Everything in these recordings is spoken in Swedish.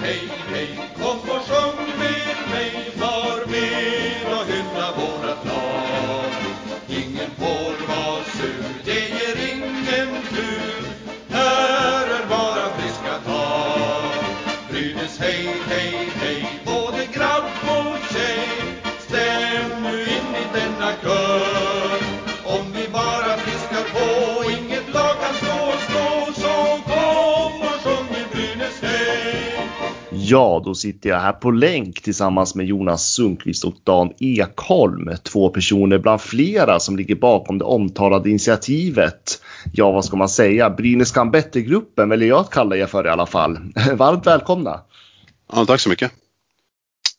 hey, hey, kom Ja, då sitter jag här på länk tillsammans med Jonas Sundqvist och Dan Ekholm. Två personer bland flera som ligger bakom det omtalade initiativet. Ja, vad ska man säga? Brynäs kan bättre-gruppen väljer jag att kalla er för i alla fall. Varmt välkomna! Ja, tack så mycket.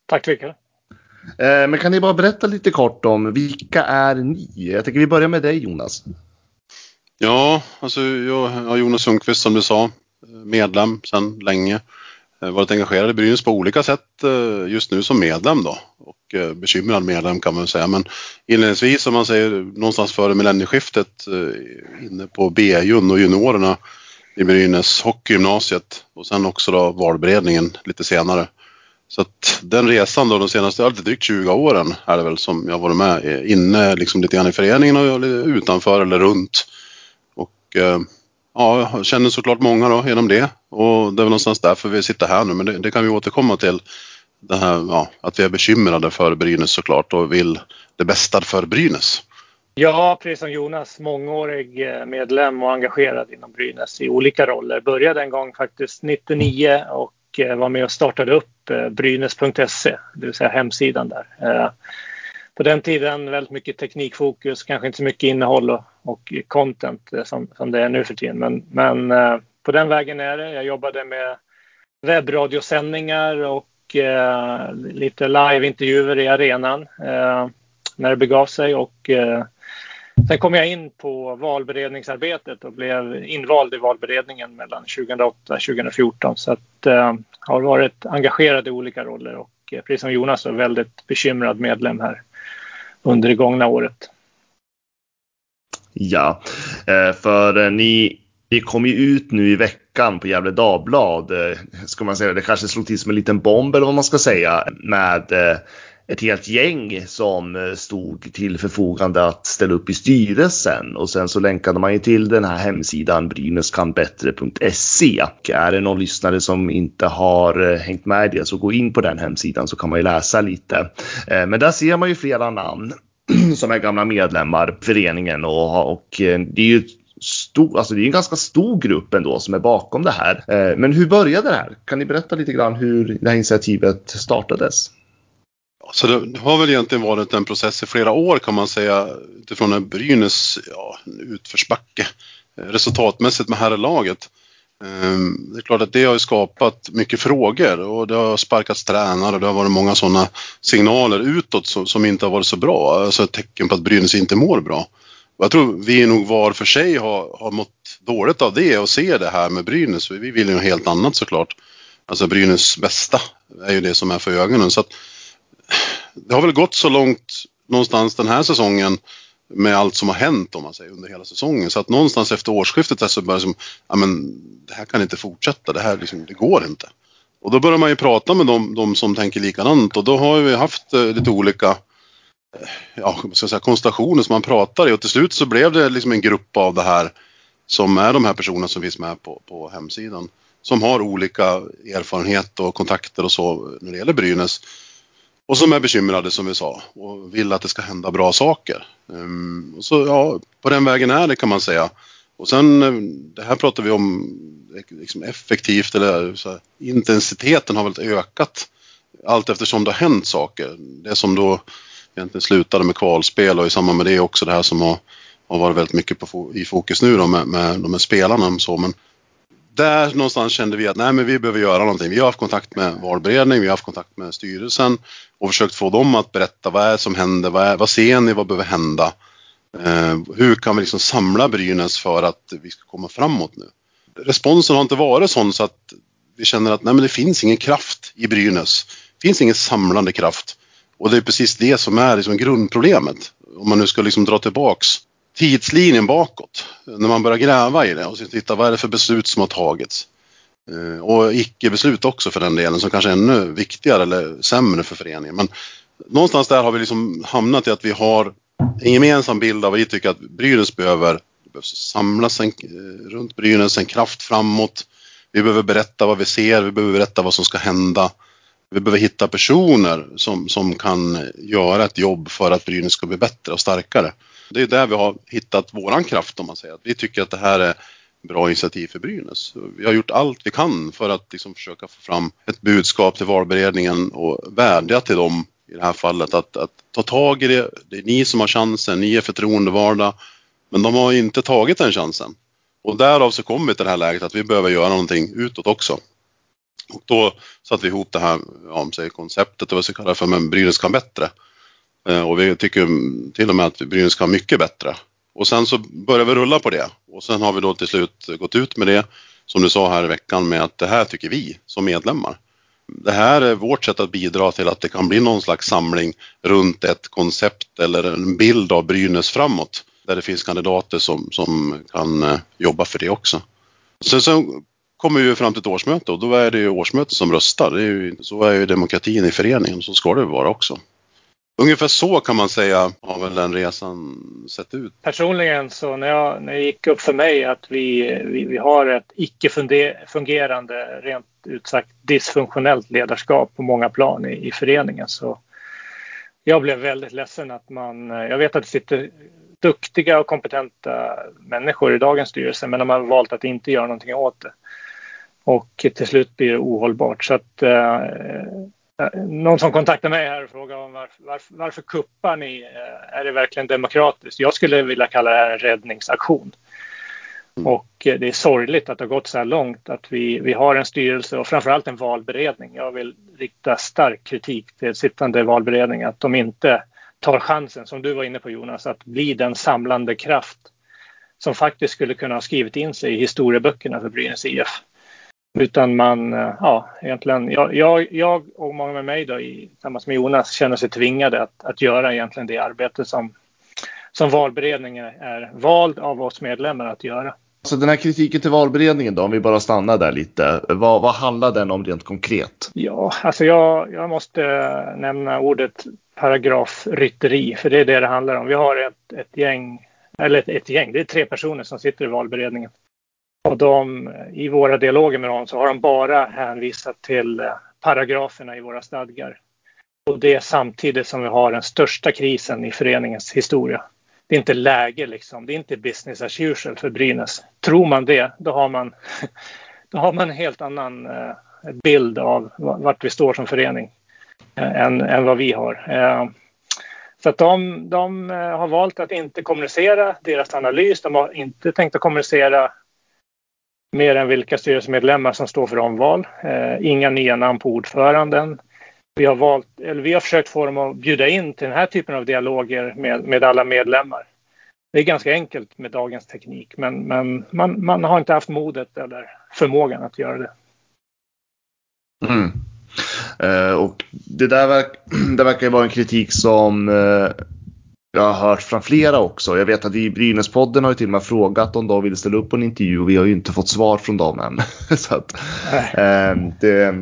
Tack så mycket. Eh, Men kan ni bara berätta lite kort om vilka är ni? Jag tänker vi börjar med dig Jonas. Ja, alltså jag är Jonas Sundqvist som du sa, medlem sedan länge. Eh, varit engagerad i Brynäs på olika sätt eh, just nu som medlem då och eh, bekymrad medlem kan man säga. Men inledningsvis om man säger någonstans före millennieskiftet inne på B-jun och juniorerna i Brynäs hockeygymnasiet och sen också då valberedningen lite senare. Så att den resan då de senaste, lite drygt 20 åren är det väl som jag varit med inne liksom lite grann i föreningen och utanför eller runt. Och ja, jag känner såklart många då genom det och det är väl någonstans därför vi sitter här nu men det, det kan vi återkomma till. Det här, ja, att vi är bekymrade för Brynäs såklart och vill det bästa för Brynäs. Ja, precis som Jonas, mångårig eh, medlem och engagerad inom Brynäs i olika roller. Började en gång faktiskt 99 och eh, var med och startade upp eh, brynäs.se, det vill säga hemsidan där. På den tiden väldigt mycket teknikfokus, kanske inte så mycket innehåll och, och content eh, som, som det är nu för tiden. Men, men eh, på den vägen är det. Jag jobbade med webbradiosändningar och eh, lite liveintervjuer i arenan eh, när det begav sig. Och, eh, sen kom jag in på valberedningsarbetet och blev invald i valberedningen mellan 2008 och 2014. Så att, eh, har varit engagerad i olika roller och eh, precis som Jonas är väldigt bekymrad medlem här under det gångna året. Ja, eh, för eh, ni, ni kom ju ut nu i veckan på Gefle Dagblad. Eh, ska man säga det kanske slog till som en liten bomb eller vad man ska säga med eh, ett helt gäng som eh, stod till förfogande att ställa upp i styrelsen och sen så länkade man ju till den här hemsidan brynäskanbättre.se. Och Är det någon lyssnare som inte har eh, hängt med i det så gå in på den hemsidan så kan man ju läsa lite. Eh, men där ser man ju flera namn som är gamla medlemmar i föreningen och, och det är ju stor, alltså det är en ganska stor grupp ändå som är bakom det här. Men hur började det här? Kan ni berätta lite grann hur det här initiativet startades? Så det har väl egentligen varit en process i flera år kan man säga utifrån en Brynäs ja, utförsbacke eh, resultatmässigt med herrlaget. Ehm, det är klart att det har ju skapat mycket frågor och det har sparkats tränare och det har varit många sådana signaler utåt som, inte har varit så bra. Alltså ett tecken på att Brynäs inte mår bra. Och jag tror vi nog var för sig har, har mått dåligt av det och ser det här med Brynäs. Vi vill ju något helt annat såklart. Alltså Brynäs bästa är ju det som är för ögonen. Så att, det har väl gått så långt någonstans den här säsongen med allt som har hänt om man säger under hela säsongen. Så att någonstans efter årsskiftet där så börjar det som, ja men det här kan inte fortsätta, det här liksom, det går inte. Och då börjar man ju prata med de, de som tänker likadant och då har vi haft eh, lite olika eh, ja, vad ska jag säga, konstellationer som man pratar i och till slut så blev det liksom en grupp av det här som är de här personerna som finns med på, på hemsidan. Som har olika erfarenhet och kontakter och så när det gäller Brynäs. Och som är bekymrade som vi sa och vill att det ska hända bra saker. Ehm, och så ja, på den vägen är det kan man säga. Och sen eh, det här pratar vi om liksom effektivt eller så här, intensiteten har väl ökat allt eftersom det har hänt saker. Det som då egentligen slutade med kvalspel och i samband med det också det här som har, har varit väldigt mycket på, i fokus nu då med, med de här spelarna och så. Men där någonstans kände vi att nej men vi behöver göra någonting. Vi har haft kontakt med valberedning, vi har haft kontakt med styrelsen och försökt få dem att berätta vad är det som händer, vad, är, vad ser ni, vad behöver hända? Eh, hur kan vi liksom samla Brynäs för att vi ska komma framåt nu? Responsen har inte varit sån så att vi känner att nej men det finns ingen kraft i Brynäs. Det finns ingen samlande kraft. Och det är precis det som är liksom grundproblemet. Om man nu ska liksom dra tillbaks tidslinjen bakåt. När man börjar gräva i det och titta vad är det för beslut som har tagits. Eh, och icke-beslut också för den delen som kanske är ännu viktigare eller sämre för föreningen. Men någonstans där har vi liksom hamnat i att vi har en gemensam bild av vad vi tycker att Brynäs behöver. Det behövs samlas en, eh, runt Brynäs, en kraft framåt. Vi behöver berätta vad vi ser, vi behöver berätta vad som ska hända. Vi behöver hitta personer som, som kan göra ett jobb för att Brynäs ska bli bättre och starkare. Det är där vi har hittat våran kraft om man säger. Vi tycker att det här är bra initiativ för Brynäs. Vi har gjort allt vi kan för att liksom försöka få fram ett budskap till valberedningen och vädja till dem i det här fallet att, att ta tag i det. Det är ni som har chansen, ni är förtroendevalda. Men de har inte tagit den chansen. Och därav så kom vi till det här läget att vi behöver göra någonting utåt också. Och då satte vi ihop det här, ja, om sig, konceptet, vad vi ska kalla det för, men Brynäs kan bättre. Eh, och vi tycker till och med att Brynäs kan mycket bättre. Och sen så börjar vi rulla på det. Och sen har vi då till slut gått ut med det, som du sa här i veckan, med att det här tycker vi som medlemmar. Det här är vårt sätt att bidra till att det kan bli någon slags samling runt ett koncept eller en bild av Brynäs framåt. Där det finns kandidater som, som kan eh, jobba för det också. Sen så kommer vi fram till ett årsmöte och då är det ju årsmötet som röstar. Det är ju, så är ju demokratin i föreningen, så ska det vara också. Ungefär så kan man säga har väl den resan sett ut. Personligen så när, jag, när det gick upp för mig att vi, vi, vi har ett icke fungerande, rent ut sagt dysfunktionellt ledarskap på många plan i, i föreningen så jag blev väldigt ledsen att man, jag vet att det sitter duktiga och kompetenta människor i dagens styrelse men de har valt att inte göra någonting åt det. Och till slut blir det ohållbart. Så att, eh, någon som kontaktar mig här och frågar om varför, varför, varför kuppar ni? Eh, är det verkligen demokratiskt? Jag skulle vilja kalla det här en räddningsaktion. Mm. Och eh, det är sorgligt att det har gått så här långt att vi, vi har en styrelse och framförallt en valberedning. Jag vill rikta stark kritik till sittande valberedning att de inte tar chansen, som du var inne på Jonas, att bli den samlande kraft som faktiskt skulle kunna ha skrivit in sig i historieböckerna för Brynäs IF. Utan man, eh, ja, egentligen, jag, jag, jag och många med mig då, tillsammans med Jonas, känner sig tvingade att, att göra egentligen det arbete som, som valberedningen är vald av oss medlemmar att göra. Så den här kritiken till valberedningen då, om vi bara stannar där lite. Vad, vad handlar den om rent konkret? Ja, alltså jag, jag måste nämna ordet paragrafrytteri, för det är det det handlar om. Vi har ett, ett gäng, eller ett, ett gäng, det är tre personer som sitter i valberedningen. Och de, i våra dialoger med dem så har de bara hänvisat till eh, paragraferna i våra stadgar. Och det samtidigt som vi har den största krisen i föreningens historia. Det är inte läge liksom. Det är inte business as usual för Brynäs. Tror man det, då har man, då har man en helt annan eh, bild av vart vi står som förening eh, än, än vad vi har. Så att de, de har valt att inte kommunicera deras analys. De har inte tänkt att kommunicera mer än vilka styrelsemedlemmar som står för omval. Eh, inga nya namn på ordföranden. Vi har, valt, eller vi har försökt få dem att bjuda in till den här typen av dialoger med, med alla medlemmar. Det är ganska enkelt med dagens teknik, men, men man, man har inte haft modet eller förmågan att göra det. Mm. Eh, och det där verk, det verkar ju vara en kritik som eh, jag har hört från flera också. Jag vet att vi i Brynäspodden har ju till och med frågat om de vill ställa upp på en intervju och vi har ju inte fått svar från dem än. Så att, äh, det, äh,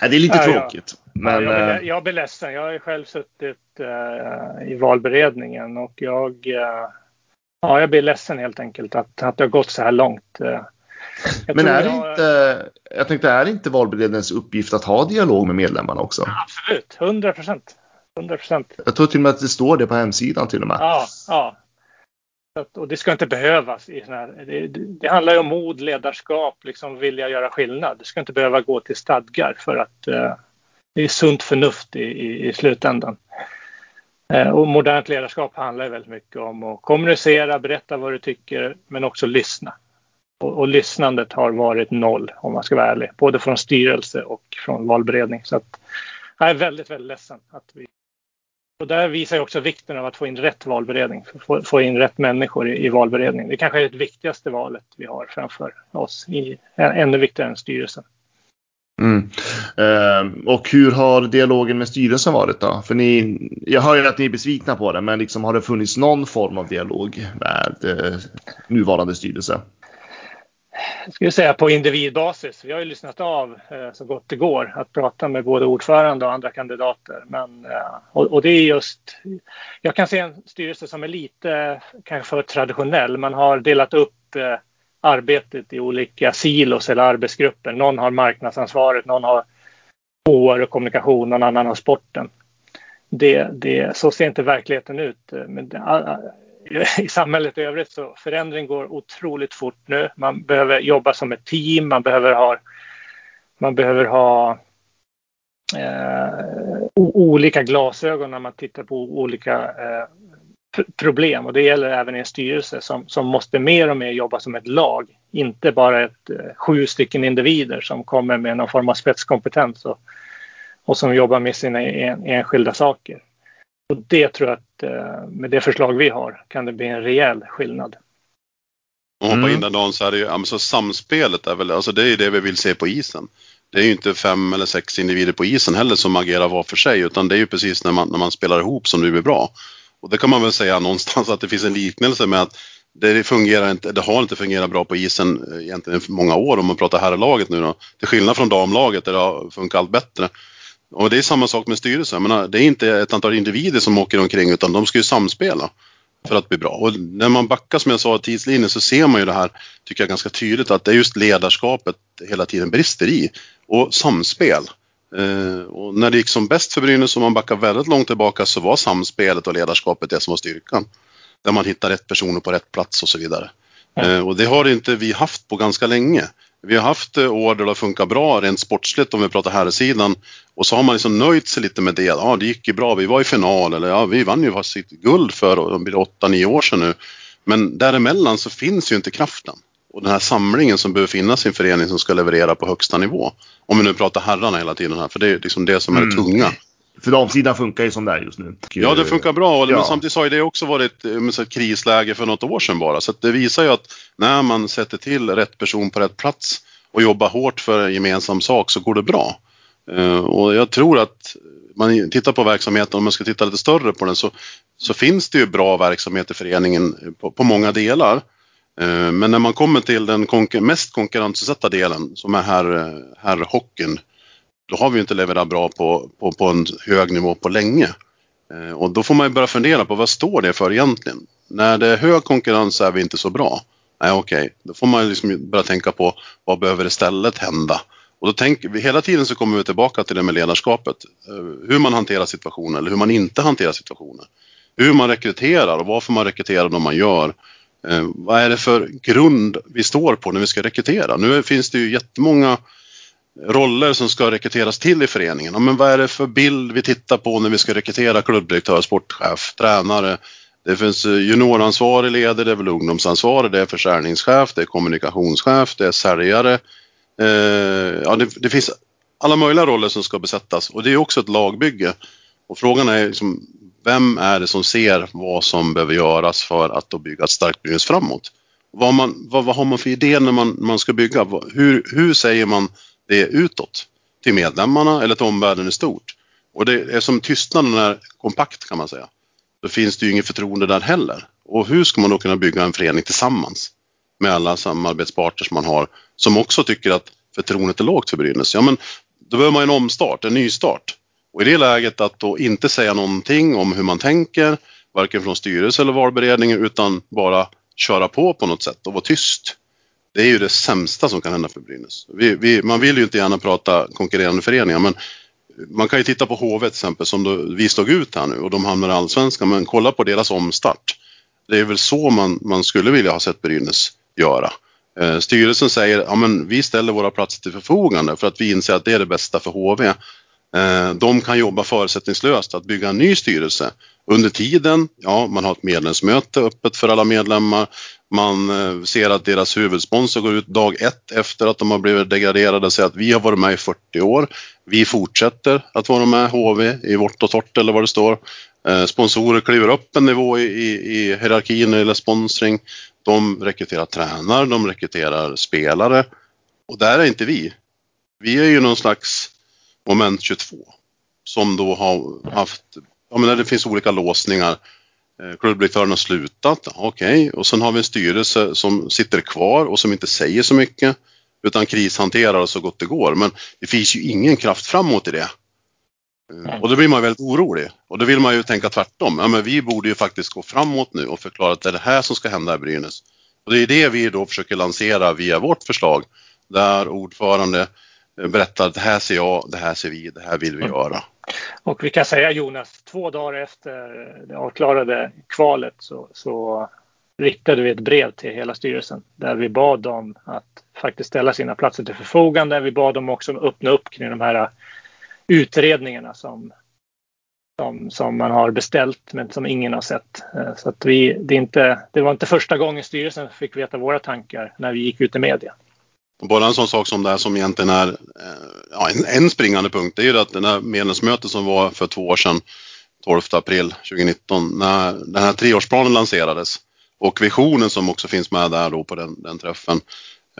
det är lite ja, tråkigt. Ja. Men, ja, jag, blir, jag blir ledsen. Jag har ju själv suttit äh, i valberedningen och jag, ja, jag blir ledsen helt enkelt att, att det har gått så här långt. Men är det jag... inte, jag tänkte, är det inte valberedningens uppgift att ha dialog med medlemmarna också? Absolut, 100 procent. 100 procent. Jag tror till och med att det står det på hemsidan till och med. Ja, ja. Och det ska inte behövas. I här, det, det, handlar ju om mod, ledarskap, liksom vilja göra skillnad. Det ska inte behöva gå till stadgar för att eh, det är sunt förnuft i, i, i slutändan. Eh, och modernt ledarskap handlar väldigt mycket om att kommunicera, berätta vad du tycker, men också lyssna. Och, och lyssnandet har varit noll om man ska vara ärlig, både från styrelse och från valberedning. Så att, jag är väldigt, väldigt ledsen att vi och där visar också vikten av att få in rätt valberedning, få, få in rätt människor i, i valberedning. Det kanske är det viktigaste valet vi har framför oss, i, ännu viktigare än styrelsen. Mm. Eh, och hur har dialogen med styrelsen varit då? För ni, jag hör ju att ni är besvikna på det, men liksom har det funnits någon form av dialog med eh, nuvarande styrelse? Ska jag säga på individbasis. Vi har ju lyssnat av eh, så gott det går att prata med både ordförande och andra kandidater. Men, eh, och, och, det är just, jag kan se en styrelse som är lite eh, kanske för traditionell. Man har delat upp eh, arbetet i olika silos eller arbetsgrupper. Någon har marknadsansvaret, någon har HR och kommunikation, någon annan har sporten. Det, det, så ser inte verkligheten ut. Eh, men i samhället i övrigt så förändring går otroligt fort nu. Man behöver jobba som ett team, man behöver ha, man behöver ha eh, olika glasögon när man tittar på olika eh, problem och det gäller även i en styrelse som, som måste mer och mer jobba som ett lag. Inte bara ett, eh, sju stycken individer som kommer med någon form av spetskompetens och, och som jobbar med sina en, enskilda saker. Och det tror jag att eh, med det förslag vi har kan det bli en rejäl skillnad. Om hoppa mm. in där Dan så är det ju, alltså samspelet är väl, alltså det är ju det vi vill se på isen. Det är ju inte fem eller sex individer på isen heller som agerar var för sig utan det är ju precis när man, när man spelar ihop som det blir bra. Och det kan man väl säga någonstans att det finns en liknelse med att det, fungerar inte, det har inte fungerat bra på isen eh, egentligen i många år om man pratar herrlaget nu då. Till skillnad från damlaget där det har funkat allt bättre. Och det är samma sak med styrelsen. menar, det är inte ett antal individer som åker omkring utan de ska ju samspela för att bli bra. Och när man backar som jag sa tidslinjen så ser man ju det här, tycker jag ganska tydligt, att det är just ledarskapet hela tiden brister i. Och samspel. Eh, och när det gick som bäst för Brynäs, om man backar väldigt långt tillbaka, så var samspelet och ledarskapet det som var styrkan. Där man hittar rätt personer på rätt plats och så vidare. Eh, och det har inte vi haft på ganska länge. Vi har haft eh, år där det har funkat bra rent sportsligt om vi pratar här sidan och så har man liksom nöjt sig lite med det. Ja, det gick ju bra. Vi var i final eller ja, vi vann ju sitt guld för 8-9 år sedan nu. Men däremellan så finns ju inte kraften och den här samlingen som behöver finnas i en förening som ska leverera på högsta nivå. Om vi nu pratar herrarna hela tiden här, för det är liksom det som är det mm. tunga. För damsidan funkar ju som det är just nu. Ja, det funkar bra. Ja. Men samtidigt har det också varit eh, ett krisläge för något år sedan bara. Så det visar ju att när man sätter till rätt person på rätt plats och jobbar hårt för en gemensam sak så går det bra. Eh, och jag tror att man tittar på verksamheten, om man ska titta lite större på den, så, så finns det ju bra verksamhet i föreningen på, på många delar. Eh, men när man kommer till den konkur mest konkurrensutsatta delen som är här, här hockeyn då har vi inte levererat bra på, på, på en hög nivå på länge. Eh, och då får man ju börja fundera på vad står det för egentligen? När det är hög konkurrens är vi inte så bra. Nej okej, okay. då får man liksom börja tänka på vad behöver istället hända? Och då tänker vi, hela tiden så kommer vi tillbaka till det med ledarskapet. Eh, hur man hanterar situationer eller hur man inte hanterar situationer. Hur man rekryterar och varför man rekryterar de man gör. Eh, vad är det för grund vi står på när vi ska rekrytera? Nu finns det ju jättemånga roller som ska rekryteras till i föreningen. Men vad är det för bild vi tittar på när vi ska rekrytera klubbdirektör, sportchef, tränare? Det finns eh, junioransvarig ledare, det är väl ungdomsansvarig, det är försäljningschef, det är kommunikationschef, det är säljare. Eh, ja, det, det, finns alla möjliga roller som ska besättas och det är också ett lagbygge. Och frågan är liksom, vem är det som ser vad som behöver göras för att då bygga ett starkt Brynäs framåt? Vad, man, vad, vad, har man för idé när man, man ska bygga? Hur, hur säger man det utåt till medlemmarna eller till omvärlden i stort. Och det är som tystnaden är kompakt kan man säga. Då finns det ju inget förtroende där heller. Och hur ska man då kunna bygga en förening tillsammans med alla samarbetspartners man har som också tycker att förtroendet är lågt för Brynäs? Ja, men då behöver man en omstart, en nystart. Och i det läget att då inte säga någonting om hur man tänker, varken från styrelse eller valberedningen, utan bara köra på på något sätt och vara tyst det är ju det sämsta som kan hända för Brynäs. Vi, vi, man vill ju inte gärna prata konkurrerande föreningar men man kan ju titta på HV till exempel som då, vi stod ut här nu och de hamnar i Allsvenskan men kolla på deras omstart. Det är väl så man, man skulle vilja ha sett Brynäs göra. Eh, styrelsen säger ja men vi ställer våra platser till förfogande för att vi inser att det är det bästa för HV. Eh, de kan jobba förutsättningslöst att bygga en ny styrelse. Under tiden, ja, man har ett medlemsmöte öppet för alla medlemmar. Man eh, ser att deras huvudsponsor går ut dag ett efter att de har blivit degraderade och säger att vi har varit med i 40 år. Vi fortsätter att vara med HV i vårt och torrt eller vad det står. Eh, sponsorer kliver upp en nivå i, i, i hierarkin eller sponsring. De rekryterar tränare, de rekryterar spelare och där är inte vi. Vi är ju någon slags moment 22 som då har haft, ja men det finns olika låsningar Eh, klubbdirektören har slutat, okej. Okay. Och sen har vi en styrelse som sitter kvar och som inte säger så mycket utan krishanterar så gott det går. Men det finns ju ingen kraft framåt i det. Och då blir man väldigt orolig. Och då vill man ju tänka tvärtom. Ja, men vi borde ju faktiskt gå framåt nu och förklara att det är det här som ska hända i Brynäs. Och det är det vi då försöker lansera via vårt förslag. Där ordförande berättar att det här ser jag, det här ser vi, det här vill vi mm. göra. Och vi kan säga Jonas, två dagar efter det avklarade kvalet så, så riktade vi ett brev till hela styrelsen där vi bad dem att faktiskt ställa sina platser till förfogande. Vi bad dem också öppna upp kring de här utredningarna som, som, som man har beställt men som ingen har sett. Eh, så att vi, det, inte, det var inte första gången styrelsen fick veta våra tankar när vi gick ut i media. Bara en sån sak som det här som egentligen är eh, ja, en, en springande punkt, det är ju att det här medlemsmötet som var för två år sedan, 12 april 2019, när den här treårsplanen lanserades och visionen som också finns med där då på den, den träffen,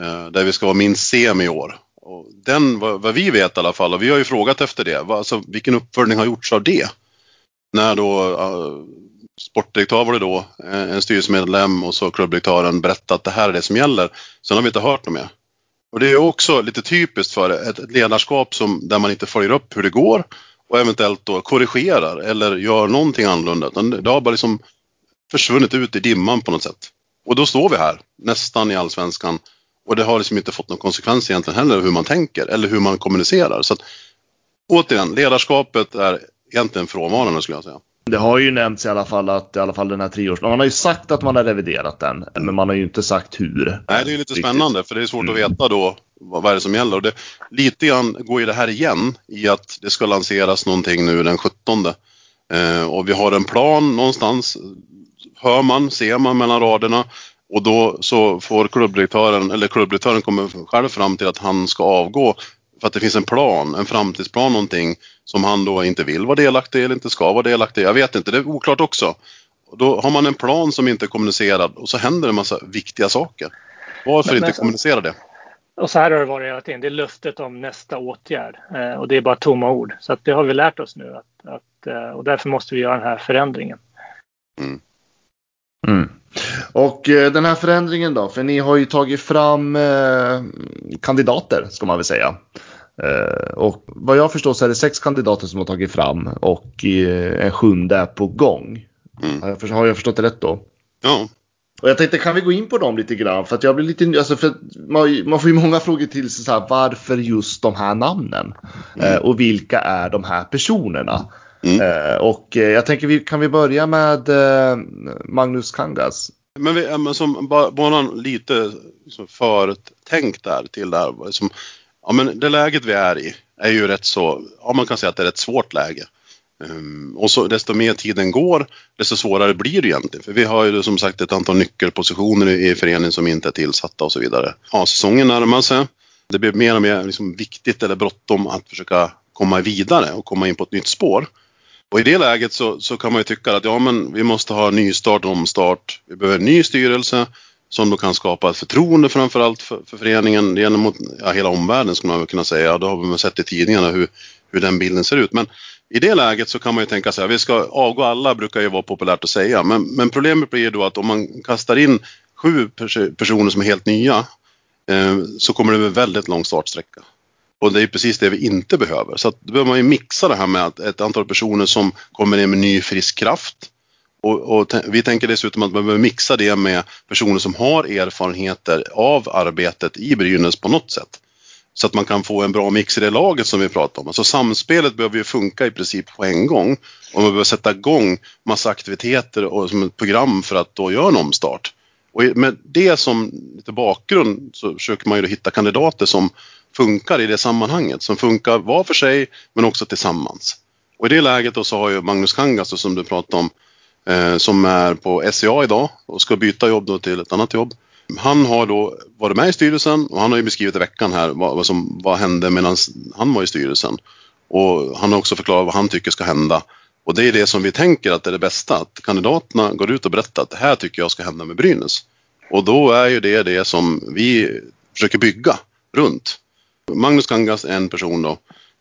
eh, där vi ska vara minst semi i år. Och den, vad, vad, vi vet i alla fall, och vi har ju frågat efter det, alltså, vilken uppföljning har gjorts av det? När då uh, sportdirektör var det då, eh, en styrelsemedlem och så klubbdirektören berättat att det här är det som gäller. Sen har vi inte hört något mer. Och det är också lite typiskt för ett ledarskap som, där man inte följer upp hur det går och eventuellt då korrigerar eller gör någonting annorlunda. Utan Det har bara liksom försvunnit ut i dimman på något sätt. Och då står vi här, nästan i allsvenskan och det har liksom inte fått någon konsekvens egentligen heller hur man tänker eller hur man kommunicerar. Så att, återigen, ledarskapet är egentligen frånvarande skulle jag säga. Det har ju nämnts i alla fall att i alla fall den här treårsplanen, man har ju sagt att man har reviderat den, men man har ju inte sagt hur. Nej, det är lite spännande för det är svårt mm. att veta då vad, vad är det som gäller. Och det, lite grann går ju det här igen i att det ska lanseras någonting nu den 17. Eh, och vi har en plan någonstans, hör man, ser man mellan raderna och då så får klubbdirektören, eller klubbdirektören kommer själv fram till att han ska avgå för att det finns en plan, en framtidsplan någonting som han då inte vill vara delaktig eller inte ska vara delaktig. Jag vet inte, det är oklart också. Och då har man en plan som inte är kommunicerad och så händer det en massa viktiga saker. Varför men, inte men, kommunicera det? Och så här har det varit hela tiden. Det är löftet om nästa åtgärd eh, och det är bara tomma ord. Så att det har vi lärt oss nu att, att eh, och därför måste vi göra den här förändringen. Mm. Mm. Och eh, den här förändringen då, för ni har ju tagit fram eh, kandidater ska man väl säga. Eh, och vad jag förstår så är det sex kandidater som har tagit fram och eh, en sjunde är på gång. Mm. Har, jag, förstått det rätt då? Ja. Och jag tänkte kan vi gå in på dem lite grann för att jag blir lite alltså för man, man får ju många frågor till sig så här varför just de här namnen mm. eh, och vilka är de här personerna? Mm. Eh, och eh, jag tänker, vi, kan vi börja med eh, Magnus Kangas? Men, vi, men som bara, bara lite liksom förtänkt där till det här. Liksom, ja, men det läget vi är i är ju rätt så, ja man kan säga att det är ett svårt läge. Um, och så desto mer tiden går, desto svårare blir det egentligen. För vi har ju som sagt ett antal nyckelpositioner i, i föreningen som inte är tillsatta och så vidare. Ja, säsongen närmar sig. Det blir mer och mer liksom viktigt eller bråttom att försöka komma vidare och komma in på ett nytt spår. Och i det läget så, så kan man ju tycka att ja, men vi måste ha nystart och omstart. Vi behöver en ny styrelse som då kan skapa ett förtroende framförallt för, för föreningen gentemot ja, hela omvärlden skulle man väl kunna säga. Då har vi sett i tidningarna hur, hur den bilden ser ut. Men i det läget så kan man ju tänka sig att vi ska avgå alla brukar ju vara populärt att säga. Men, men problemet blir ju då att om man kastar in sju pers personer som är helt nya eh, så kommer det bli en väldigt lång startsträcka. Och det är precis det vi inte behöver. Så att då behöver man ju mixa det här med att ett antal personer som kommer in med ny frisk kraft. Och, och vi tänker dessutom att man behöver mixa det med personer som har erfarenheter av arbetet i Brynäs på något sätt. Så att man kan få en bra mix i det laget som vi pratar om. Alltså samspelet behöver ju funka i princip på en gång. Och man behöver sätta igång massa aktiviteter och som ett program för att då göra en omstart. Och med det som lite bakgrund så försöker man ju hitta kandidater som funkar i det sammanhanget. Som funkar var för sig men också tillsammans. Och i det läget då så har ju Magnus Kangas som du pratade om Eh, som är på SCA idag och ska byta jobb då till ett annat jobb. Han har då varit med i styrelsen och han har ju beskrivit i veckan här vad, vad, som, vad hände medan han var i styrelsen. Och han har också förklarat vad han tycker ska hända. Och det är det som vi tänker att det är det bästa, att kandidaterna går ut och berättar att det här tycker jag ska hända med Brynäs. Och då är ju det det som vi försöker bygga runt. Magnus Kangas är en person då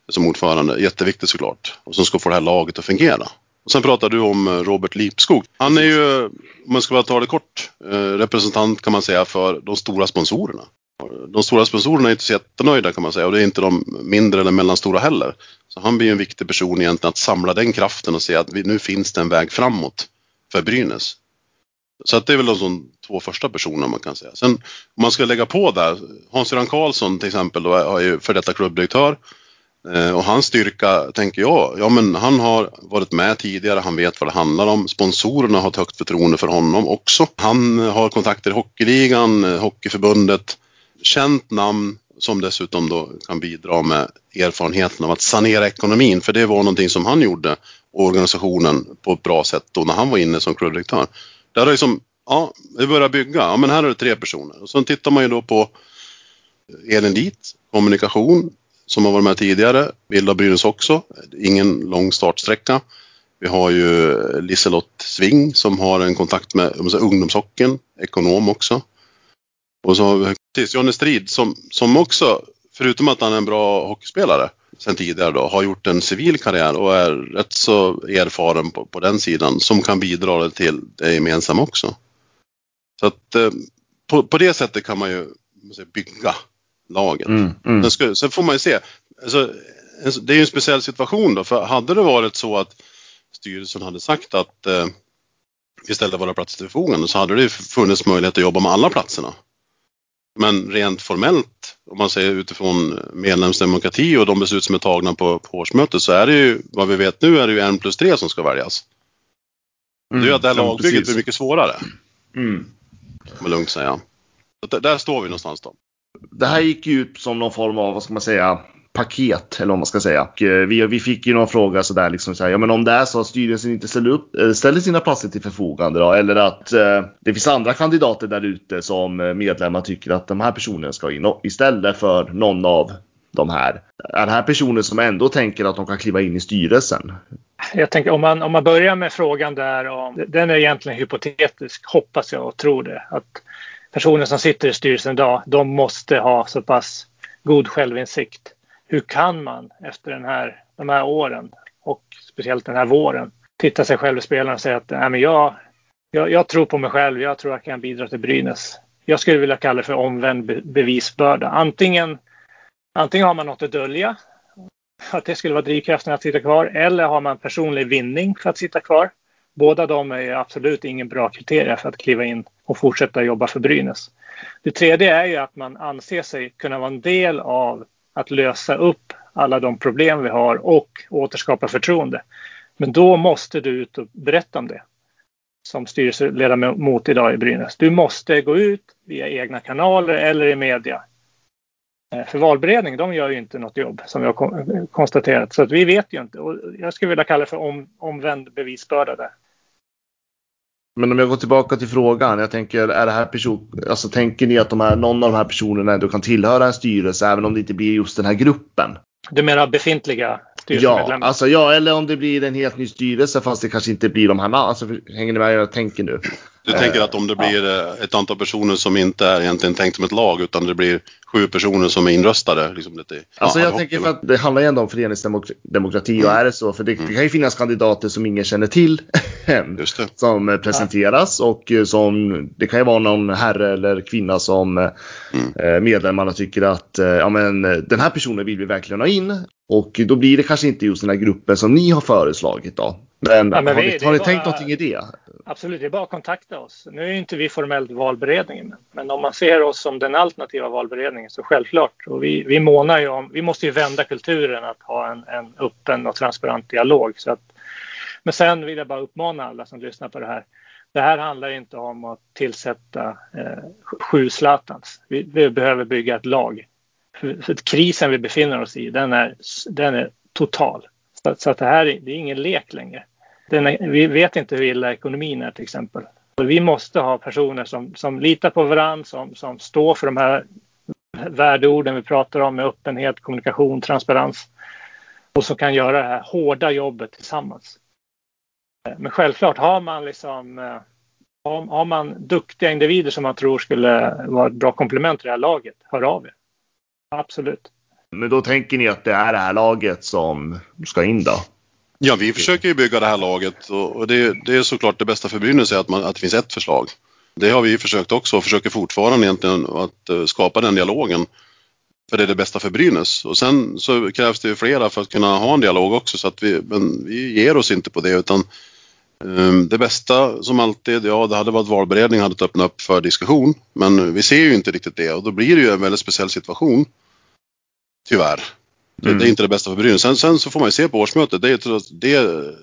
som ordförande, jätteviktigt såklart, och som ska få det här laget att fungera. Och sen pratar du om eh, Robert Lipskog. Han är ju, om man ska bara ta det kort, eh, representant kan man säga för de stora sponsorerna. De stora sponsorerna är inte så jättenöjda kan man säga och det är inte de mindre eller mellanstora heller. Så han blir en viktig person egentligen att samla den kraften och se att nu finns det en väg framåt för Brynäs. Så att det är väl de två första personerna man kan säga. Sen om man ska lägga på där, Hans-Göran Karlsson till exempel då är ju för detta klubbdirektör. Eh, och hans styrka tänker jag, ja men han har varit med tidigare, han vet vad det handlar om. Sponsorerna har ett högt förtroende för honom också. Han eh, har kontakter i Hockeyligan, eh, Hockeyförbundet, känt namn som dessutom då kan bidra med erfarenheten av att sanera ekonomin. För det var någonting som han gjorde, organisationen, på ett bra sätt då när han var inne som klubbdirektör. Där har liksom, ja, vi börjar bygga, ja men här är det tre personer. Och sen tittar man ju då på Elin Dit, kommunikation, som har varit med tidigare, Vilda Brynäs också, ingen lång startsträcka. Vi har ju Liselott Sving som har en kontakt med ungdomshockeyn, ekonom också. Och så har vi Johnny Strid som, som också, förutom att han är en bra hockeyspelare sen tidigare då, har gjort en civil karriär och är rätt så erfaren på, på den sidan som kan bidra till det gemensamma också. Så att eh, på, på det sättet kan man ju bygga laget. Mm, mm. Sen, ska, sen, får man ju se. Alltså, det är ju en speciell situation då, för hade det varit så att styrelsen hade sagt att eh, vi ställde våra platser till förfogande så hade det funnits möjlighet att jobba med alla platserna. Men rent formellt, om man säger utifrån medlemsdemokrati och de beslut som är tagna på, på årsmötet så är det ju, vad vi vet nu, är det ju en plus tre som ska väljas. Mm, det gör att det här lagbygget blir mycket svårare. Mm. Kan man lugnt säga. Så där står vi någonstans då. Det här gick ju ut som någon form av, vad ska man säga, paket eller vad man ska säga. Och eh, vi, vi fick ju någon fråga sådär liksom så här, ja men om det är så att styrelsen inte ställer, upp, eh, ställer sina platser till förfogande då eller att eh, det finns andra kandidater där ute som eh, medlemmar tycker att de här personerna ska in istället för någon av de här. Är det här personer som ändå tänker att de kan kliva in i styrelsen? Jag tänker om man, om man börjar med frågan där, om, den är egentligen hypotetisk, hoppas jag och tror det. Att personer som sitter i styrelsen idag, de måste ha så pass god självinsikt hur kan man efter den här, de här åren och speciellt den här våren titta sig själv i spelarna och säga att Nej, men jag, jag, jag, tror på mig själv, jag tror jag kan bidra till Brynäs. Jag skulle vilja kalla det för omvänd bevisbörda. Antingen, antingen har man något att dölja, att det skulle vara drivkraften att sitta kvar, eller har man personlig vinning för att sitta kvar. Båda de är absolut ingen bra kriterier för att kliva in och fortsätta jobba för Brynäs. Det tredje är ju att man anser sig kunna vara en del av att lösa upp alla de problem vi har och återskapa förtroende. Men då måste du ut och berätta om det som styrelseledamot idag i Brynäs. Du måste gå ut via egna kanaler eller i media. Eh, för valberedning, de gör ju inte något jobb som vi har konstaterat. Så att vi vet ju inte. Och jag skulle vilja kalla det för om, omvänd bevisbörda där. Men om jag går tillbaka till frågan. Jag tänker, är det här person, alltså tänker ni att de här, någon av de här personerna ändå kan tillhöra en styrelse även om det inte blir just den här gruppen? Du menar befintliga Ja, alltså ja, eller om det blir en helt ny styrelse fast det kanske inte blir de här alltså, Hänger ni med jag tänker nu? Du tänker att om det blir. Eh, ett antal personer som inte är egentligen tänkt som ett lag utan det blir sju personer som är inröstade. Liksom lite, alltså jag tänker för att det handlar ju ändå om föreningsdemokrati mm. och är det så, för det, mm. det, kan ju finnas kandidater som ingen känner till än. Som eh, presenteras och eh, som det kan ju vara någon herre eller kvinna som mm. medlemmarna tycker att ja, men, den här personen vill vi verkligen ha in. Och då blir det kanske inte just den här gruppen som ni har föreslagit då. Men, ja, men har, vi, ni, har ni bara, tänkt någonting i det? Absolut, det är bara att kontakta oss. Nu är inte vi formellt valberedningen, men om man ser oss som den alternativa valberedningen så självklart. Och vi, vi månar ju om, vi måste ju vända kulturen att ha en, en öppen och transparent dialog. Så att, men sen vill jag bara uppmana alla som lyssnar på det här. Det här handlar inte om att tillsätta eh, sju Zlatans. Vi, vi, behöver bygga ett lag. För, för krisen vi befinner oss i, den är, den är total. Så, så att det här det är ingen lek längre den, vi vet inte hur illa ekonomin är till exempel. Vi måste ha personer som, som litar på varandra, som, som står för de här värdeorden vi pratar om med öppenhet, kommunikation, transparens och som kan göra det här hårda jobbet tillsammans. Men självklart har man liksom eh, har man duktiga individer som man tror skulle vara ett bra komplement till det här laget, hör av er. Absolut. Men då tänker ni att det är det här laget som ska in då? Ja, vi försöker ju bygga det här laget och, det, det, är såklart det bästa för Brynäs är att, man, att det finns ett förslag. Det har vi försökt också och försöker fortfarande egentligen att uh, skapa den dialogen. För det är det bästa för Brynäs. Och sen så krävs det ju flera för att kunna ha en dialog också så att vi, men vi ger oss inte på det utan um, det bästa som alltid, ja det hade varit valberedning hade öppnat upp för diskussion. Men vi ser ju inte riktigt det och då blir det ju en väldigt speciell situation. Tyvärr. Mm. Det är inte det bästa för Brynäs. Sen, sen, så får man ju se på årsmötet. Det är det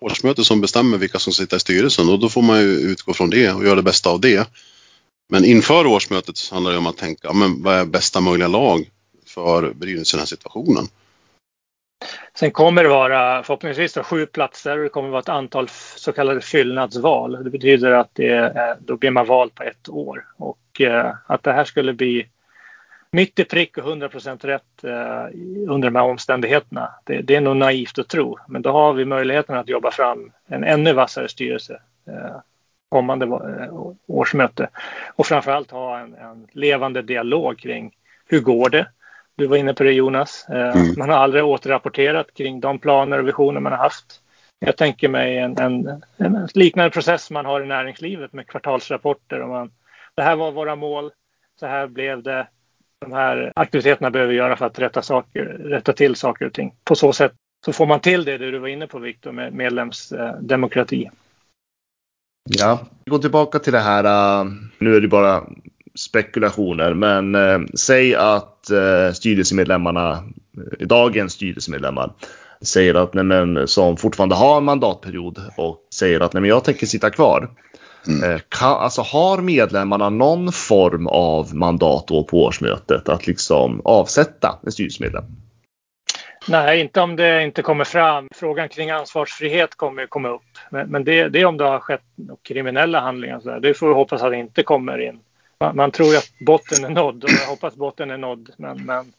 årsmötet som bestämmer vilka som sitter i styrelsen och då får man ju utgå från det och göra det bästa av det. Men inför årsmötet så handlar det om att tänka, men vad är bästa möjliga lag för Brynäs i den här situationen? Sen kommer det vara förhoppningsvis sju platser och det kommer vara ett antal så kallade fyllnadsval. Det betyder att det då blir man vald på ett år och eh, att det här skulle bli mitt i prick och 100% rätt eh, under de här omständigheterna. Det, det, är nog naivt att tro, men då har vi möjligheten att jobba fram en ännu vassare styrelse eh, kommande eh, årsmöte och framförallt ha en, en, levande dialog kring hur går det? Du var inne på det Jonas. Eh, mm. Man har aldrig återrapporterat kring de planer och visioner man har haft. Jag tänker mig en, en, en liknande process man har i näringslivet med kvartalsrapporter. Och man, det här var våra mål, så här blev det de här aktiviteterna behöver göra för att rätta, saker, rätta till saker och ting. På så sätt så får man till det, det du var inne på Viktor, med medlemsdemokrati. Ja, vi går tillbaka till det här. Äh, nu är det bara spekulationer, men äh, säg att äh, styrelsemedlemmarna, dagens styrelsemedlemmar, säger att nej, men, som fortfarande har en mandatperiod och säger att nej, men jag tänker sitta kvar. Mm. Eh, kan, alltså har medlemmarna någon form av mandat då på årsmötet att liksom avsätta en styrelsemedlem? Nej, inte om det inte kommer fram. Frågan kring ansvarsfrihet kommer komma upp. Men, men det, det, är om det har skett kriminella handlingar. Så där. Det får vi hoppas att det inte kommer in. Man, man tror att botten är nådd och jag hoppas botten är nådd. Men, men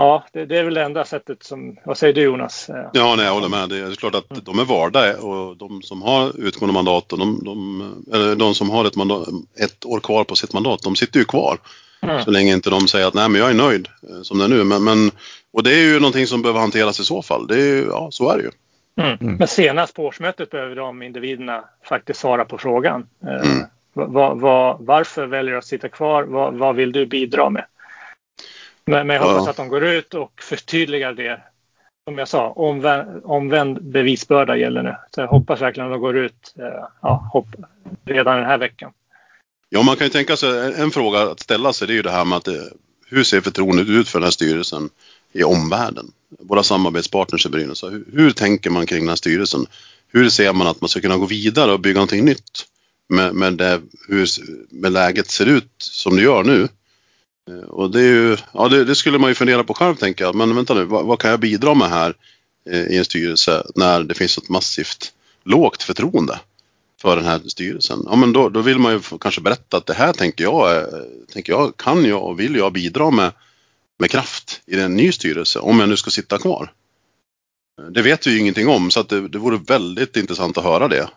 Ja, det, det, är väl det enda sättet som, vad säger du Jonas? Ja, nej, jag håller med. Det är klart att de är valda och de som har utgående mandat och de, de, eller de som har ett, mandat, ett år kvar på sitt mandat, de sitter ju kvar. Mm. Så länge inte de säger att nej men jag är nöjd eh, som det är nu. Men, men, och det är ju någonting som behöver hanteras i så fall. Det är, ja, så är det ju. Mm. Mm. Men senast på årsmötet behöver de individerna faktiskt svara på frågan. Eh, mm. va, va, varför väljer du att sitta kvar? Va, vad vill du bidra med? Men, men jag hoppas ja. att de går ut och förtydligar det. Som jag sa, omvänd, omvänd bevisbörda gäller nu. Så jag hoppas verkligen att de går ut eh, ja, hopp, redan den här veckan. Ja, man kan ju tänka sig en fråga att ställa sig. Det är ju det här med att eh, hur ser förtroendet ut för den här styrelsen i omvärlden? Våra samarbetspartners i Brynäs. Hur, hur tänker man kring den här styrelsen? Hur ser man att man ska kunna gå vidare och bygga någonting nytt med, med, det, hur, med läget ser ut som det gör nu? Eh, och det, är ju, ja, det, det, skulle man ju fundera på själv tänker jag. Men vänta nu, vad, vad, kan jag bidra med här eh, i en styrelse när det finns ett massivt lågt förtroende för den här styrelsen? Ja, men då, då vill man ju kanske berätta att det här tänker jag, eh, tänker jag kan jag och vill jag bidra med, med kraft i en ny styrelse om jag nu ska sitta kvar. Det vet vi ju ingenting om så att det, det vore väldigt intressant att höra det.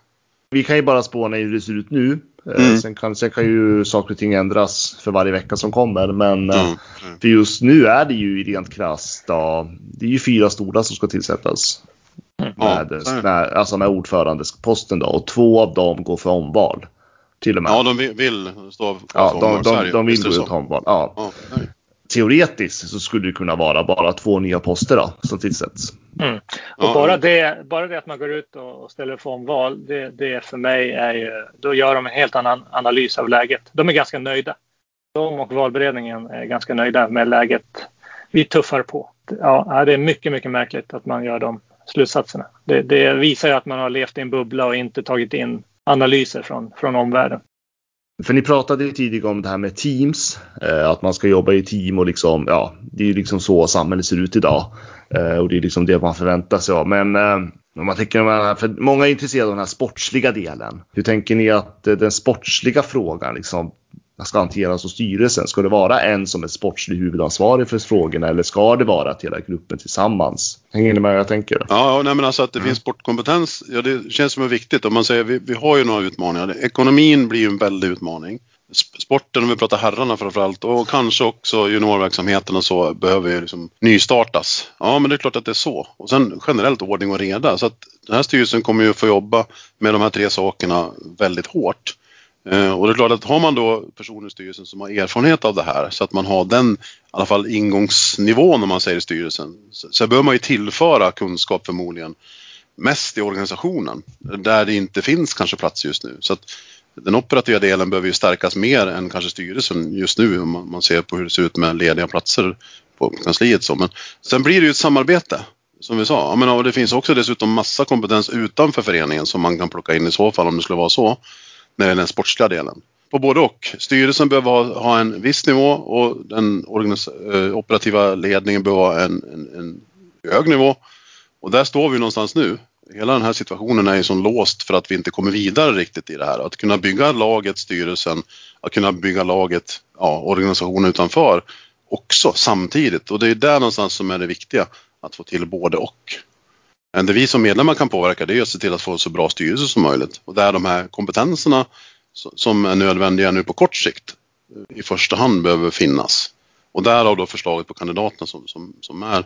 Vi kan ju bara spåna hur det ser ut nu. Eh, mm. Sen, kan, sen kan ju saker och ting ändras för varje vecka som kommer. Men eh, mm. Mm. för just nu är det ju rent krasst. Då, det är ju fyra stolar som ska tillsättas. Mm. Med, ja, med, alltså med ordförandeposten då. Och två av dem går för omval. Till och med. Ja, de vill stå för ja, omval. De, de, de vill gå ut omval. Ja. ja teoretiskt så skulle det kunna vara bara två nya poster då, som tillsätts. Mm. Och ja. bara, det, bara det att man går ut och ställer för omval, det, det för mig är ju, då gör de en helt annan analys av läget. De är ganska nöjda. De och valberedningen är ganska nöjda med läget. Vi tuffar på. Ja, det är mycket, mycket märkligt att man gör de slutsatserna. Det, det visar ju att man har levt i en bubbla och inte tagit in analyser från, från omvärlden. För ni pratade ju tidigare om det här med teams, eh, att man ska jobba i team och liksom, ja, det är ju liksom så samhället ser ut idag. Eh, och det är liksom det man förväntar sig av. Men eh, om man tänker, för många är intresserade av den här sportsliga delen. Hur tänker ni att eh, den sportsliga frågan liksom ska hanteras av styrelsen? Ska det vara en som är sportslig huvudansvarig för frågorna eller ska det vara att hela gruppen tillsammans? Hänger ni med vad jag tänker? Ja, nej, men alltså att det mm. finns sportkompetens, ja, det känns som är viktigt. Om man säger, vi, vi har ju några utmaningar. Ekonomin blir ju en väldig utmaning. sporten, om vi pratar herrarna framförallt, och kanske också juniorverksamheten och så, behöver ju liksom nystartas. Ja, men det är klart att det är så. Och sen generellt ordning och reda. Så att den här styrelsen kommer ju få jobba med de här tre sakerna väldigt hårt. Eh, och det är klart att har man då personer i styrelsen som har erfarenhet av det här så att man har den i alla fall ingångsnivån om man säger i styrelsen så, så behöver man ju tillföra kunskap förmodligen mest i organisationen där det inte finns kanske plats just nu. Så att den operativa delen behöver ju stärkas mer än kanske styrelsen just nu om man, man ser på hur det ser ut med lediga platser på kansliet. Så. Men sen blir det ju ett samarbete som vi sa. Men, och det finns också dessutom massa kompetens utanför föreningen som man kan plocka in i så fall om det skulle vara så när det gäller den sportsliga delen. På både och. Styrelsen behöver ha, ha en viss nivå och den äh, operativa ledningen behöver ha en, en, en hög nivå. Och där står vi någonstans nu. Hela den här situationen är ju så låst för att vi inte kommer vidare riktigt i det här. Att kunna bygga laget, styrelsen, att kunna bygga laget, ja, organisationen utanför också samtidigt. Och det är där någonstans som är det viktiga, att få till både och. Men det vi som medlemmar kan påverka det är att se till att få så bra styrelse som möjligt. Och där de här kompetenserna som är nödvändiga nu på kort sikt eh, i första hand behöver finnas. Och därav då förslaget på kandidaterna som, som, som är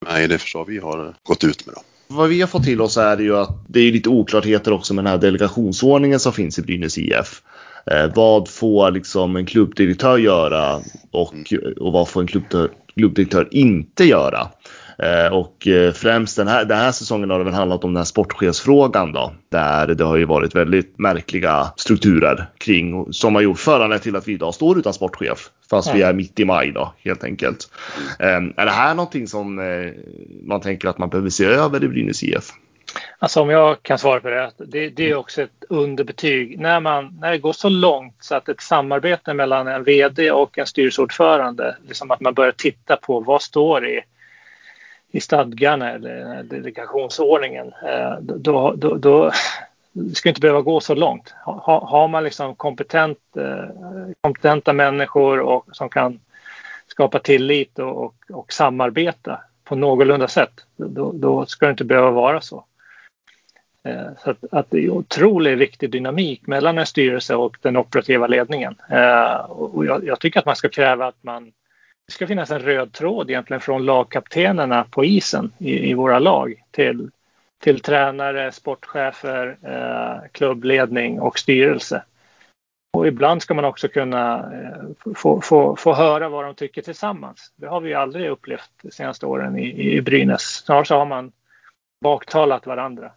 med i det förslag vi har eh, gått ut med. Då. Vad vi har fått till oss är ju att det är lite oklarheter också med den här delegationsordningen som finns i Brynäs IF. Eh, vad får liksom en klubbdirektör göra och, och vad får en klubbdirektör inte göra? Eh, och eh, främst den här, den här säsongen har det väl handlat om den här sportchefsfrågan då. Där det har ju varit väldigt märkliga strukturer kring som har gjort föranlett till att vi idag står utan sportchef. Fast ja. vi är mitt i maj då helt enkelt. Mm. Är det här någonting som man tänker att man behöver se över i Brynäs IF? Alltså om jag kan svara på det. Det, det är också ett underbetyg. När, man, när det går så långt så att ett samarbete mellan en VD och en styrelseordförande, liksom att man börjar titta på vad står i i stadgarna eller delegationsordningen, eh, då, då, då det ska inte behöva gå så långt. Ha, har man liksom kompetent, eh, kompetenta människor och, som kan skapa tillit och, och, och samarbeta på någorlunda sätt, då, då, ska det inte behöva vara så. Eh, så att, att, det är otroligt viktig dynamik mellan en styrelse och den operativa ledningen. Och jag, jag tycker att man ska kräva att man det ska finnas en röd tråd egentligen från lagkaptenerna på isen i, i våra lag till, till tränare, sportchefer, eh, klubbledning och styrelse. Och ibland ska man också kunna eh, få, få, få höra vad de tycker tillsammans. Det har vi aldrig upplevt de senaste åren i, i Brynäs. Snarare så har man baktalat varandra.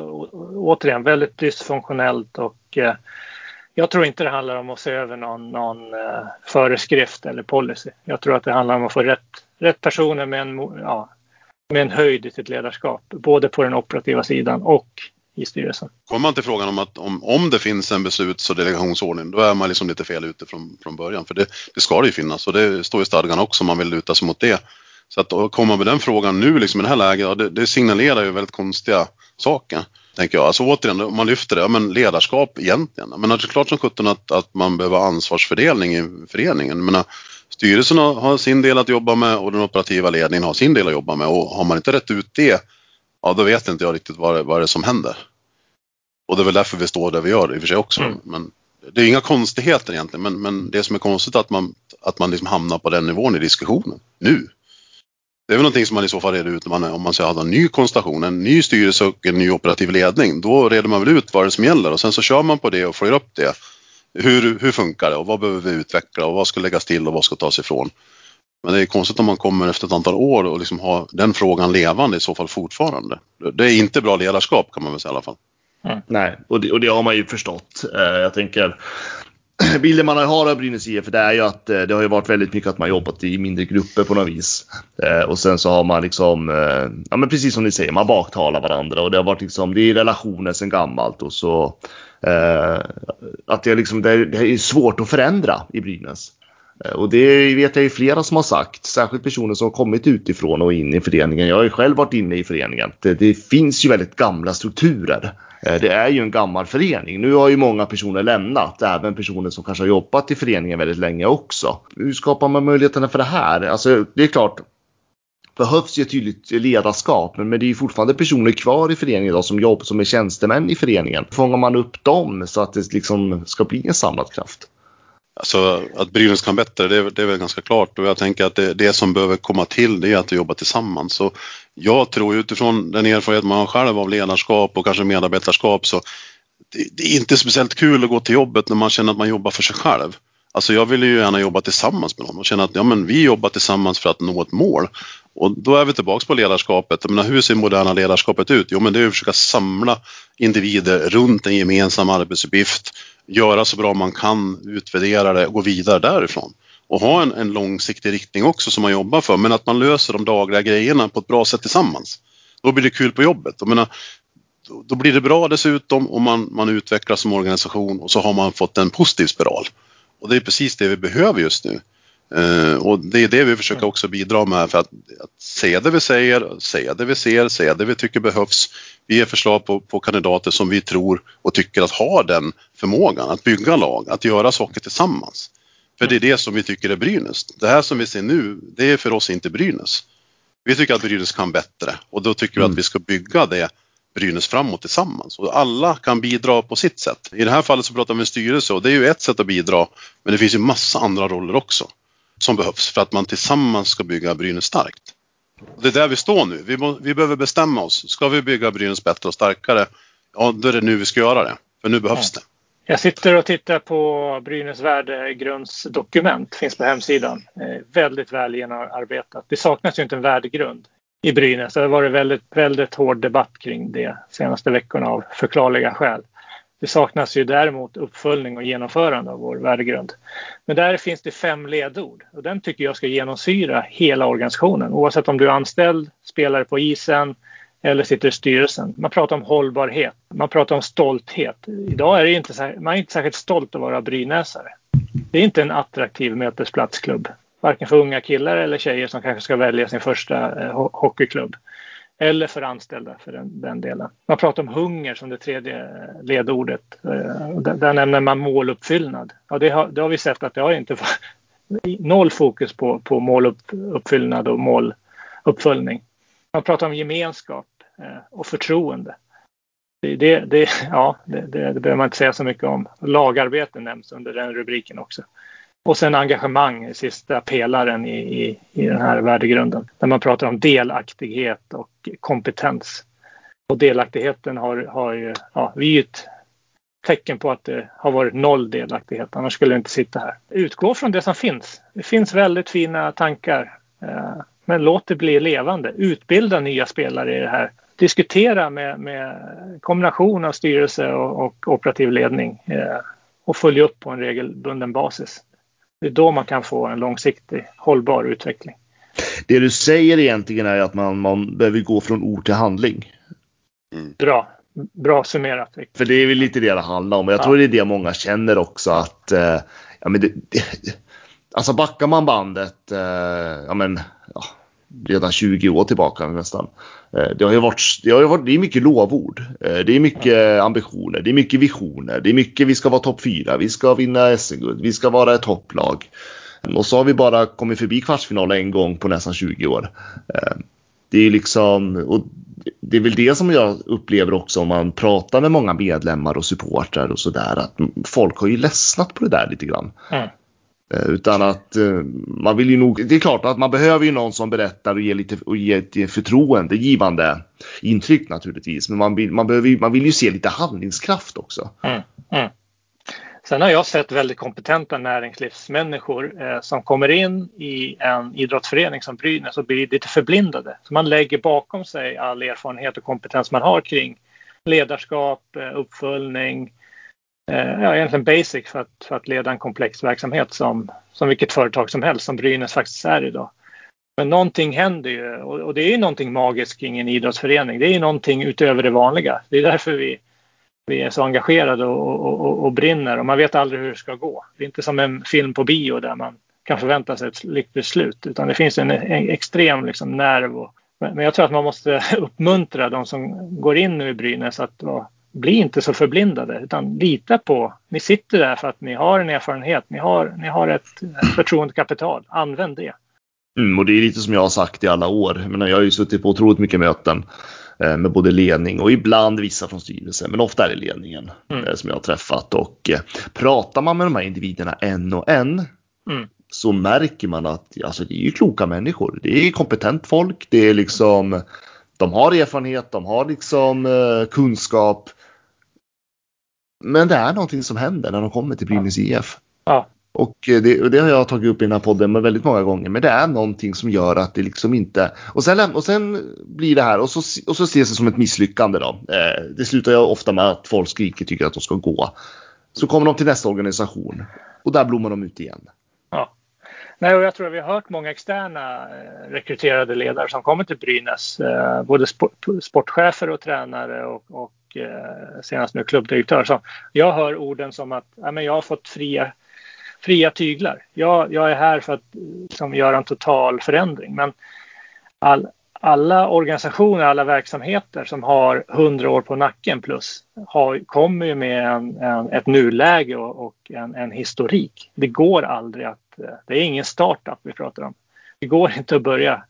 Och, återigen, väldigt dysfunktionellt och eh, jag tror inte det handlar om att se över någon, någon eh, föreskrift eller policy. Jag tror att det handlar om att få rätt, rätt personer med en, ja, med en höjd i sitt ledarskap, både på den operativa sidan och i styrelsen. Kommer man till frågan om att om, om det finns en besluts och delegationsordning, då är man liksom lite fel ute från, från början. För det, det ska det ju finnas och det står i stadgan också om man vill luta sig mot det. Så att komma med den frågan nu liksom i det här läget, det, det signalerar ju väldigt konstiga saker. Tänker jag. Alltså återigen, om man lyfter det, ja, men ledarskap egentligen. Men det är klart som sjutton att, att man behöver ansvarsfördelning i föreningen. Men styrelsen har sin del att jobba med och den operativa ledningen har sin del att jobba med. Och har man inte rätt ut det, ja då vet inte jag riktigt vad det, vad det är som händer. Och det är väl därför vi står där vi gör i och för sig också. Mm. Men det är inga konstigheter egentligen, men, men det som är konstigt är att man, att man liksom hamnar på den nivån i diskussionen nu. Det är väl någonting som man i så fall reder ut man, om man ska ha en ny konstellation, en ny styrelse och en ny operativ ledning. Då reder man väl ut vad det är som gäller och sen så kör man på det och följer upp det. Hur, hur funkar det och vad behöver vi utveckla och vad ska läggas till och vad ska tas ifrån? Men det är konstigt om man kommer efter ett antal år och liksom har den frågan levande i så fall fortfarande. Det är inte bra ledarskap kan man väl säga i alla fall. Mm. Nej, och det, och det, har man ju förstått. Eh, jag tänker bilden man har av Brynäs IF det är ju att eh, det har ju varit väldigt mycket att man jobbat i mindre grupper på något vis. Eh, och sen så har man liksom, eh, ja men precis som ni säger, man baktalar varandra och det har varit liksom, det är relationer sedan gammalt och så att det, liksom, det är svårt att förändra i Brynäs. Eh, och det vet jag ju flera som har sagt, särskilt personer som har kommit utifrån och in i föreningen. Jag har ju själv varit inne i föreningen. Det, det finns ju väldigt gamla strukturer. Eh, det är ju en gammal förening. Nu har ju många personer lämnat, även personer som kanske har jobbat i föreningen väldigt länge också. Hur skapar man möjligheterna för det här? Alltså, det är klart, behövs ju ett tydligt ledarskap, men, men det är ju fortfarande personer kvar i föreningen idag som jobbar som är tjänstemän i föreningen. Fångar man upp dem så att det liksom ska bli en samlad kraft? Alltså att Brynäs kan bättre, det är, det är väl ganska klart och jag tänker att det, det som behöver komma till det är att jobba tillsammans. Så jag tror utifrån den erfarenhet man har själv av ledarskap och kanske medarbetarskap så det, det är inte speciellt kul att gå till jobbet när man känner att man jobbar för sig själv. Alltså jag vill ju gärna jobba tillsammans med någon och känna att ja, men vi jobbar tillsammans för att nå ett mål. Och då är vi tillbaks på ledarskapet. Jag menar, hur ser moderna ledarskapet ut? Jo, men det är att försöka samla individer runt en gemensam arbetsuppgift, göra så bra man kan, utvärdera det och gå vidare därifrån. Och ha en, en långsiktig riktning också som man jobbar för, men att man löser de dagliga grejerna på ett bra sätt tillsammans. Då blir det kul på jobbet. Jag menar, då, då blir det bra dessutom och man, man utvecklas som organisation och så har man fått en positiv spiral. Och det är precis det vi behöver just nu. Uh, och det är det vi försöker också bidra med för att, att säga det vi säger, säga det vi ser, säga det vi tycker behövs. Vi ger förslag på, på kandidater som vi tror och tycker att har den förmågan att bygga lag, att göra saker tillsammans. För det är det som vi tycker är Brynäs. Det här som vi ser nu, det är för oss inte Brynäs. Vi tycker att Brynäs kan bättre och då tycker vi att mm. vi ska bygga det Brynäs framåt tillsammans. Och alla kan bidra på sitt sätt. I det här fallet så pratar vi om en styrelse och det är ju ett sätt att bidra. Men det finns ju massa andra roller också som behövs för att man tillsammans ska bygga Brynäs starkt. Det är där vi står nu. Vi, må, vi behöver bestämma oss. Ska vi bygga Brynäs bättre och starkare? Ja, då är det nu vi ska göra det. För nu behövs det. Jag sitter och tittar på Brynäs värdegrundsdokument. Finns på hemsidan. Väldigt väl genomarbetat. Det saknas ju inte en värdegrund i Brynäs. Det har varit väldigt, väldigt hård debatt kring det senaste veckorna av förklarliga skäl. Det saknas ju däremot uppföljning och genomförande av vår värdegrund. Men där finns det fem ledord och den tycker jag ska genomsyra hela organisationen oavsett om du är anställd, spelare på isen eller sitter i styrelsen. Man pratar om hållbarhet, man pratar om stolthet. Idag är det inte, man är inte särskilt stolt att vara brynäsare. Det är inte en attraktiv mötesplatsklubb varken för unga killar eller tjejer som kanske ska välja sin första eh, hockeyklubb. Eller för anställda för den, den, delen. Man pratar om hunger som det tredje ledordet. Eh, där, där nämner man måluppfyllnad. Ja, det, har, det har vi sett att det har inte noll fokus på, på måluppfyllnad och måluppföljning. Man pratar om gemenskap eh, och förtroende. Det, det, ja, det, det, det behöver man inte säga så mycket om. Lagarbete nämns under den rubriken också. Och sen engagemang, sista pelaren i, i, i den här värdegrunden. Där man pratar om delaktighet och kompetens. Och delaktigheten har, har ju, ja, vi är ju ett tecken på att det har varit noll delaktighet. Annars skulle det inte sitta här. Utgå från det som finns. Det finns väldigt fina tankar. Eh, men låt det bli levande. Utbilda nya spelare i det här. Diskutera med, med kombination av styrelse och, och operativ ledning. Eh, och följa upp på en regelbunden basis. Det är då man kan få en långsiktig hållbar utveckling. Det du säger egentligen är att man, man behöver gå från ord till handling. Mm. Bra. Bra summerat. För det är väl lite det det handlar om. Jag ja. tror det är det många känner också att eh, ja, men det, det, alltså backar man bandet eh, ja, men, ja, redan 20 år tillbaka nästan. Eh, det har ju varit, det har ju varit, det är mycket lovord. Eh, det är mycket ambitioner, det är mycket visioner, det är mycket vi ska vara topp fyra, vi ska vinna SM-guld, vi ska vara ett topplag. Och så har vi bara kommit förbi kvartsfinalen en gång på nästan 20 år. Eh, det är liksom, och det är väl det som jag upplever också om man pratar med många medlemmar och supportrar och sådär att folk har ju ledsnat på det där lite grann. Mm. Eh, utan att eh, man vill ju nog, det är klart att man behöver ju någon som berättar och ger lite och ger ett förtroendegivande intryck naturligtvis. Men man vill, man behöver, man vill ju se lite handlingskraft också. Mm, mm. Sen har jag sett väldigt kompetenta näringslivsmänniskor eh, som kommer in i en idrottsförening som Brynäs och blir lite förblindade. Så man lägger bakom sig all erfarenhet och kompetens man har kring ledarskap, eh, uppföljning, Eh, Eh, ja, egentligen basic för att, för att leda en komplex verksamhet som, som vilket företag som helst som Brynäs faktiskt är idag. Men någonting händer ju och, och det är ju någonting magiskt kring en idrottsförening. Det är ju någonting utöver det vanliga. Det är därför vi, vi är så engagerade och, och, och, och, brinner och man vet aldrig hur det ska gå. Det är inte som en film på bio där man kan förvänta sig ett lyckligt slut utan det finns en, en extrem liksom, nerv. Och, men jag tror att man måste uppmuntra de som går in nu i Brynäs att vara bli inte så förblindade utan lita på, ni sitter där för att ni har en erfarenhet, ni har, ni har ett förtroendekapital, använd det. Mm, och det är lite som jag har sagt i alla år. Men jag har ju suttit på otroligt mycket möten eh, med både ledning och ibland vissa från styrelsen, men ofta är det ledningen mm. Eh, som jag har träffat. Och eh, pratar man med de här individerna en och en mm. så märker man att alltså, det är ju kloka människor. Det är kompetent folk. Det är liksom, de har erfarenhet, de har liksom kunskap. Men det är någonting som händer när de kommer till Brynäs IF. Ja. Och eh, det, det, har jag tagit upp i den här podden väldigt många gånger. Men det är någonting som gör att det liksom inte... Och sen, och sen blir det här och så, och så ses det som ett misslyckande då. Eh, det slutar ju ofta med att folk skriker tycker att de ska gå. Så kommer de till nästa organisation och där blommar de ut igen. Ja. Nej, och jag tror att vi har hört många externa eh, rekryterade ledare som kommer till Brynäs. Eh, både sport, sportchefer och tränare och, och Eh, senast nu klubbdirektör. Så jag hör orden som att ja, men jag har fått fria fria tyglar. Jag, jag är här för att eh, som göra en total förändring. Men all, alla organisationer, alla verksamheter som har hundra år på nacken plus har, kommer ju med en, en, ett nuläge och, och en, en, historik. Det går aldrig att... Eh, det är ingen startup vi pratar om. Det går inte att börja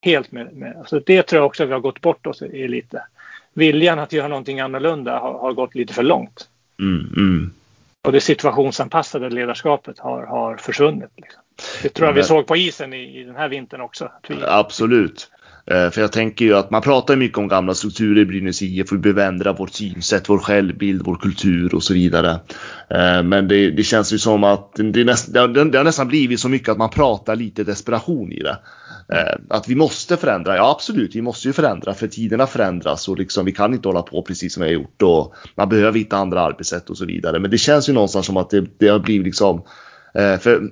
helt med... med så det tror jag också att vi har gått bort oss i lite. Viljan att göra någonting annorlunda har, har gått lite för långt. Mm, mm och det situationsanpassade ledarskapet har, har försvunnit. Liksom. Det tror jag vi såg på isen i, i den här vintern också. Vi... Absolut. Eh, för jag tänker ju att man pratar mycket om gamla strukturer i Brynäs IF. Vi behöver ändra vårt synsätt, vår självbild, vår kultur och så vidare. Eh, men det, det känns ju som att det, näst, det, det har nästan blivit så mycket att man pratar lite desperation i det. Eh, att vi måste förändra, ja absolut, vi måste ju förändra för tiderna förändras och liksom, vi kan inte hålla på precis som vi har gjort och man behöver hitta andra arbetssätt och så vidare. Men det känns ju någonstans som att det, det har blivit liksom, för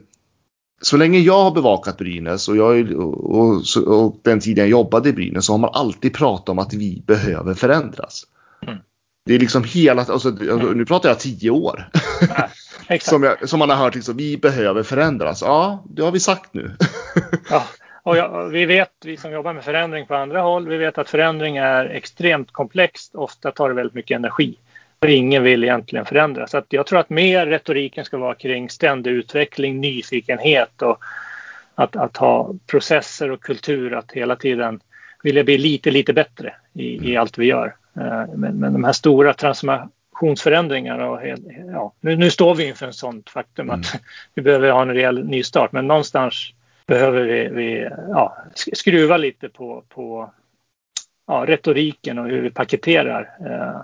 så länge jag har bevakat Brynäs och, jag, och, och, och, den tiden jag jobbade i Brynäs så har man alltid pratat om att vi behöver förändras. Mm. Det är liksom hela, alltså, nu pratar jag tio år. Ja, som, jag, som, man har hört, liksom, vi behöver förändras. Ja, det har vi sagt nu. ja, och ja, vi vet, vi som jobbar med förändring på andra håll, vi vet att förändring är extremt komplext. Ofta tar det väldigt mycket energi. För ingen vill egentligen förändra. Så att jag tror att mer retoriken ska vara kring ständig utveckling, nyfikenhet och att, att ha processer och kultur att hela tiden vilja bli lite, lite bättre i, i allt vi gör. Eh, men, men de här stora transformationsförändringarna och ja, nu, nu står vi inför en sånt faktum att mm. vi behöver ha en rejäl nystart. Men någonstans behöver vi, vi ja, skruva lite på, på ja, retoriken och hur vi paketerar eh,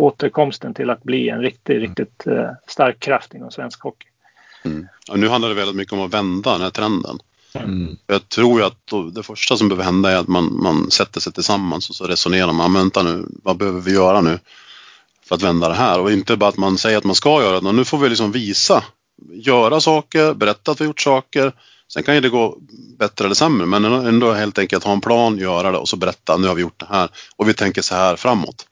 återkomsten till att bli en riktigt, mm. riktigt eh, stark kraft inom svensk hockey. Mm. nu handlar det väldigt mycket om att vända den här trenden. Mm. Jag tror ju att det första som behöver hända är att man, man sätter sig tillsammans och så resonerar man. Vänta nu, vad behöver vi göra nu för att vända det här? Och inte bara att man säger att man ska göra det, nu får vi liksom visa, göra saker, berätta att vi gjort saker. Sen kan ju det gå bättre eller sämre, men ändå helt enkelt ha en plan, göra det och så berätta, nu har vi gjort det här och vi tänker så här framåt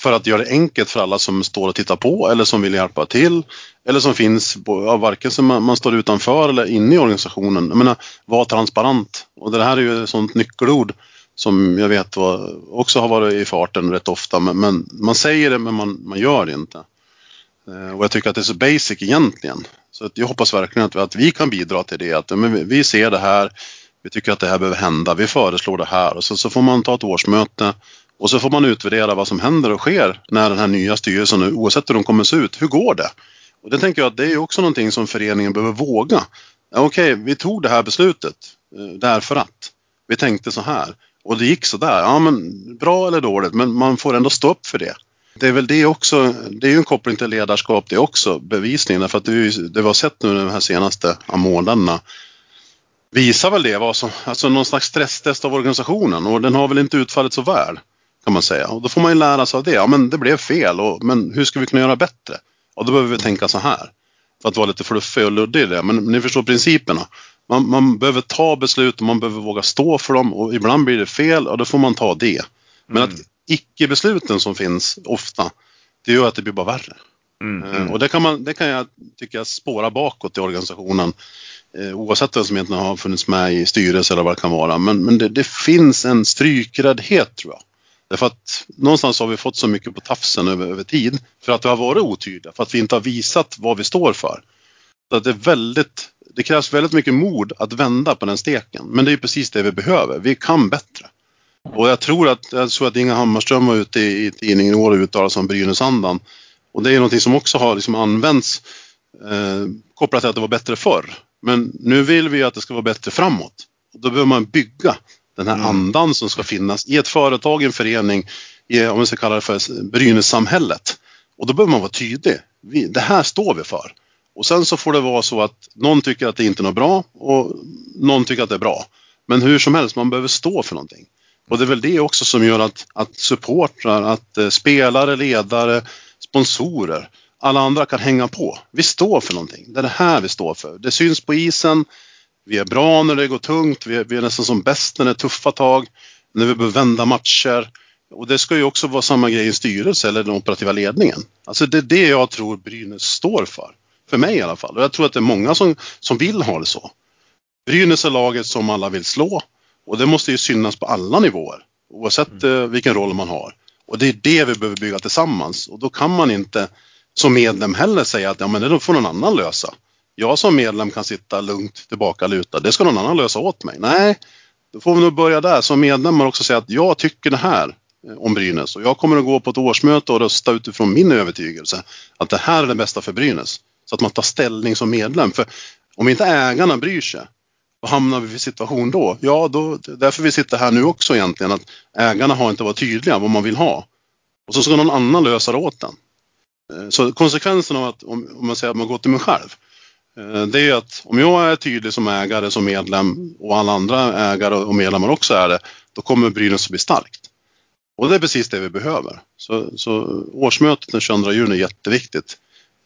för att göra det enkelt för alla som står och tittar på eller som vill hjälpa till eller som finns, ja, varken som man, man, står utanför eller inne i organisationen. Jag menar, var transparent. Och det här är ju ett sånt nyckelord som jag vet också har varit i farten rätt ofta. Men, men man säger det men man, man, gör det inte. Eh, och jag tycker att det är så basic egentligen. Så att jag hoppas verkligen att vi, att vi kan bidra till det. Att men vi ser det här, vi tycker att det här behöver hända, vi föreslår det här och så, så får man ta ett årsmöte och så får man utvärdera vad som händer och sker när den här nya styrelsen, oavsett hur de kommer se ut, hur går det? Och det tänker jag att det är också någonting som föreningen behöver våga. Okej, okay, vi tog det här beslutet eh, därför att vi tänkte så här och det gick så där. Ja, men bra eller dåligt, men man får ändå stå upp för det. Det är väl det också. Det är ju en koppling till ledarskap det också, bevisningen. För att det, det vi har sett nu de här senaste månaderna visar väl det var som, alltså någon slags stresstest av organisationen och den har väl inte utfallit så väl kan man säga. Och då får man ju lära sig av det. Ja, men det blev fel, och, men hur ska vi kunna göra bättre? Och då behöver vi tänka så här. För att vara lite fluffig och luddig i det. Men ni förstår principerna. Man, man, behöver ta beslut och man behöver våga stå för dem och ibland blir det fel och då får man ta det. Men mm. att icke-besluten som finns ofta, det gör att det blir bara värre. Mm, mm. Och det kan, man, det kan jag tycka spåra bakåt i organisationen. Eh, oavsett vem som egentligen har funnits med i styrelse eller vad det kan vara. Men, men det, det finns en strykräddhet tror jag. Därför att någonstans har vi fått så mycket på tafsen över, över tid för att vi har varit otydliga, för att vi inte har visat vad vi står för. Så det är väldigt det krävs väldigt mycket mod att vända på den steken. Men det är precis det vi behöver. Vi kan bättre. Och jag tror att, jag tror att Inga Hammarström var ute i, i tidningen i år och uttalade sig om Brynäsandan. Och det är någonting som också har liksom använts eh, kopplat till att det var bättre förr. Men nu vill vi att det ska vara bättre framåt. Och då behöver man bygga den här mm. andan som ska finnas i ett företag, en förening, i, om vi ska kalla det för Brynässamhället. Och då behöver man vara tydlig. Vi, det här står vi för. Och sen så får det vara så att någon tycker att det inte är något bra och någon tycker att det är bra. Men hur som helst, man behöver stå för någonting. Och det är väl det också som gör att, att supportrar, att eh, spelare, ledare, sponsorer, alla andra kan hänga på. Vi står för någonting. Det är det här vi står för. Det syns på isen. Vi är bra när det går tungt. Vi är, vi är nästan som bäst när det är tuffa tag. När vi behöver vända matcher. Och det ska ju också vara samma grej i styrelse eller den operativa ledningen. Alltså det är det jag tror Brynäs står för. För mig i alla fall. Och jag tror att det är många som, som vill ha det så. Brynäs är laget som alla vill slå. Och det måste ju synas på alla nivåer. Oavsett mm. Eh, vilken roll man har. Och det är det vi behöver bygga tillsammans. Och då kan man inte som medlem heller säga att ja, men det får någon annan lösa. Jag som medlem kan sitta lugnt tillbaka luta. Det ska någon annan lösa åt mig. Nej, då får vi nog börja där som medlemmar också säga att jag tycker det här eh, om Brynäs och jag kommer att gå på ett årsmöte och rösta utifrån min övertygelse att det här är det bästa för Brynäs. Så att man tar ställning som medlem. För om inte ägarna bryr sig, vad hamnar vi i situation då? Ja, då, därför vi sitter här nu också egentligen, att ägarna har inte varit tydliga vad man vill ha. Och så ska någon annan lösa det åt den. Eh, så konsekvensen av att, om, man säger att man går till mig själv, Eh, det är att om jag är tydlig som ägare, som medlem och alla andra ägare och medlemmar också är det, då kommer Brynäs att bli starkt. Och det är precis det vi behöver. Så, så årsmötet den 22 juni är jätteviktigt.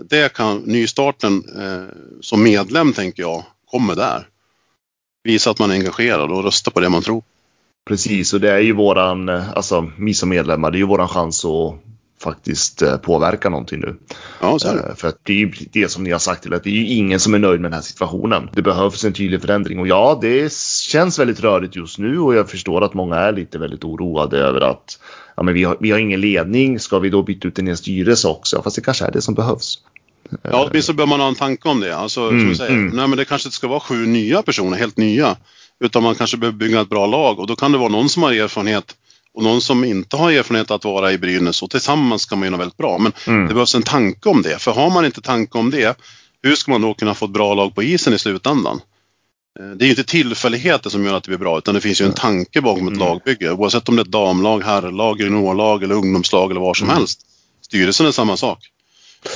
Det kan nystarten eh, som medlem, tänker jag, kommer där. Visa att man är engagerad och rösta på det man tror. Precis, och det är ju våran, eh, alltså vi som medlemmar, det är ju våran chans att faktiskt eh, påverka någonting nu. Ja. Eh, för att det är ju det som ni har sagt till att det är ju ingen som är nöjd med den här situationen. Det behövs en tydlig förändring och ja, det känns väldigt rörigt just nu och jag förstår att många är lite väldigt oroade över att ja, men vi, har, vi har ingen ledning. Ska vi då byta ut en styrelse också? Fast det kanske är det som behövs. Ja, åtminstone bör man ha en tanke om det. Alltså, mm, som säger, mm. nej, men det kanske inte ska vara sju nya personer, helt nya. Utan man kanske behöver bygga ett bra lag och då kan det vara någon som har erfarenhet och någon som inte har erfarenhet att vara i Brynäs och tillsammans kan man göra väldigt bra. Men mm. det behövs en tanke om det. För har man inte tanke om det, hur ska man då kunna få ett bra lag på isen i slutändan? Eh, det är ju inte tillfälligheter som gör att det blir bra utan det finns ju en tanke bakom ett mm. lagbygge. Oavsett om det är ett damlag, herrlag, juniorlag eller ungdomslag eller vad som mm. helst. Styrelsen är samma sak.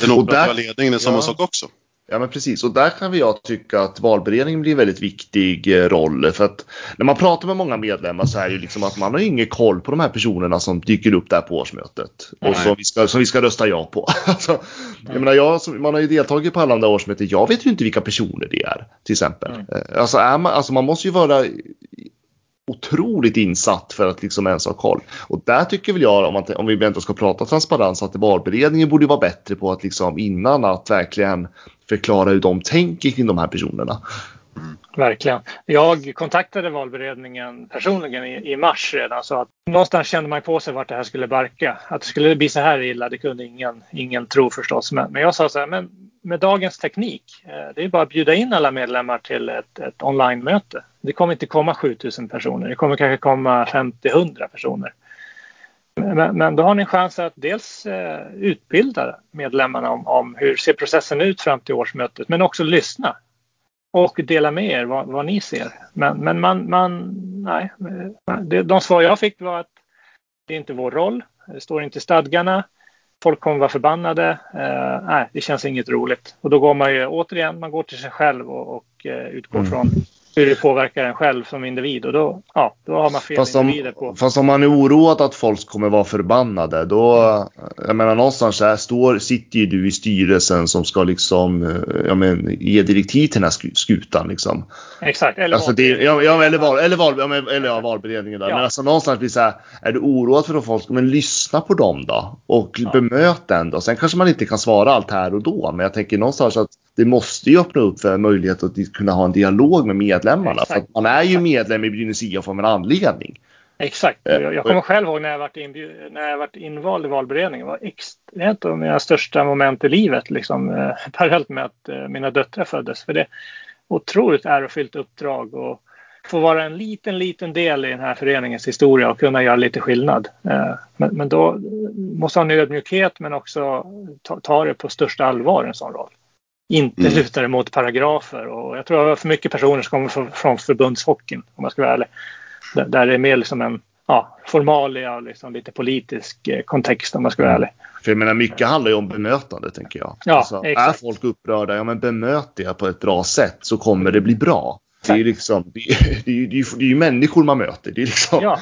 Den operativa ledningen är samma ja. sak också. Ja men precis och där kan vi jag tycka att valberedningen blir en väldigt viktig eh, roll. För att när man pratar med många medlemmar så är det ju liksom att man har ingen koll på de här personerna som dyker upp där på årsmötet. Och som vi, ska, som vi ska rösta ja på. alltså, jag menar, jag, man har ju deltagit på alla där årsmöten. Jag vet ju inte vilka personer det är till exempel. Mm. Alltså, är man, alltså man måste ju vara otroligt insatt för att liksom ens ha koll. Och där tycker väl jag, om, man, om vi ändå ska prata transparens, att valberedningen borde vara bättre på att liksom innan att verkligen förklara hur de tänker kring de här personerna. Verkligen. Jag kontaktade valberedningen personligen i, i mars redan så att någonstans kände man på sig vart det här skulle barka. Att det skulle bli så här illa, det kunde ingen, ingen tro förstås. Men, men jag sa så här, men med dagens teknik, eh, det är bara att bjuda in alla medlemmar till ett, ett online-möte. Det kommer inte komma 7000 personer, det kommer kanske komma 50-100 personer. Men, men, då har ni en chans att dels eh, utbilda medlemmarna om, om, hur ser processen ut fram till årsmötet, men också lyssna och dela med er vad, vad ni ser. Men, men man, man, nej, det, de svar jag fick var att det är inte vår roll, det står inte i stadgarna, folk kommer vara förbannade, eh, nej, det känns inget roligt. Och då går man ju återigen, man går till sig själv och, och eh, utgår mm. från hur det påverkar en själv som individ och då, ja, då har man fel fast om, individer på. Fast om man är oroad att folk kommer vara förbannade då, jag menar någonstans här står, sitter ju du i styrelsen som ska liksom, ja men ge direktiv till den här skutan liksom. Exakt, eller alltså det, ja, ja, eller, val, eller, val, ja, eller ja, valberedningen där. Ja. Men alltså någonstans blir så här, är du oroad för att folk, men lyssna på dem då och ja. bemöt den då. Sen kanske man inte kan svara allt här och då, men jag tänker någonstans att det måste ju öppna upp för möjlighet att kunna ha en dialog med medlemmarna. Exakt. För man är ju medlem i Brynäs IF av en anledning. Exakt. Eh, jag, jag kommer själv ihåg när jag varit, inbjud, när jag varit invald i valberedningen. Det var ett av mina största moment i livet, liksom, eh, parallellt med att eh, mina döttrar föddes. För det, otroligt ärofyllt uppdrag och få vara en liten, liten del i den här föreningens historia och kunna göra lite skillnad. Eh, men, men då måste ha en ödmjukhet men också ta, ta det på största allvar en sån roll. Inte mm. luta det mot paragrafer och jag tror det var för mycket personer som kommer från förbundshockeyn om jag ska vara ärlig. Där det är mer liksom en ja, formalia och liksom lite politisk eh, kontext om man ska vara ärlig. För jag menar mycket handlar ju om bemötande tänker jag. Ja, alltså, är folk upprörda, ja men bemöt det på ett bra sätt så kommer det bli bra. Det är ju liksom, det är, det är, det är, det är människor man möter. Det är liksom... ja.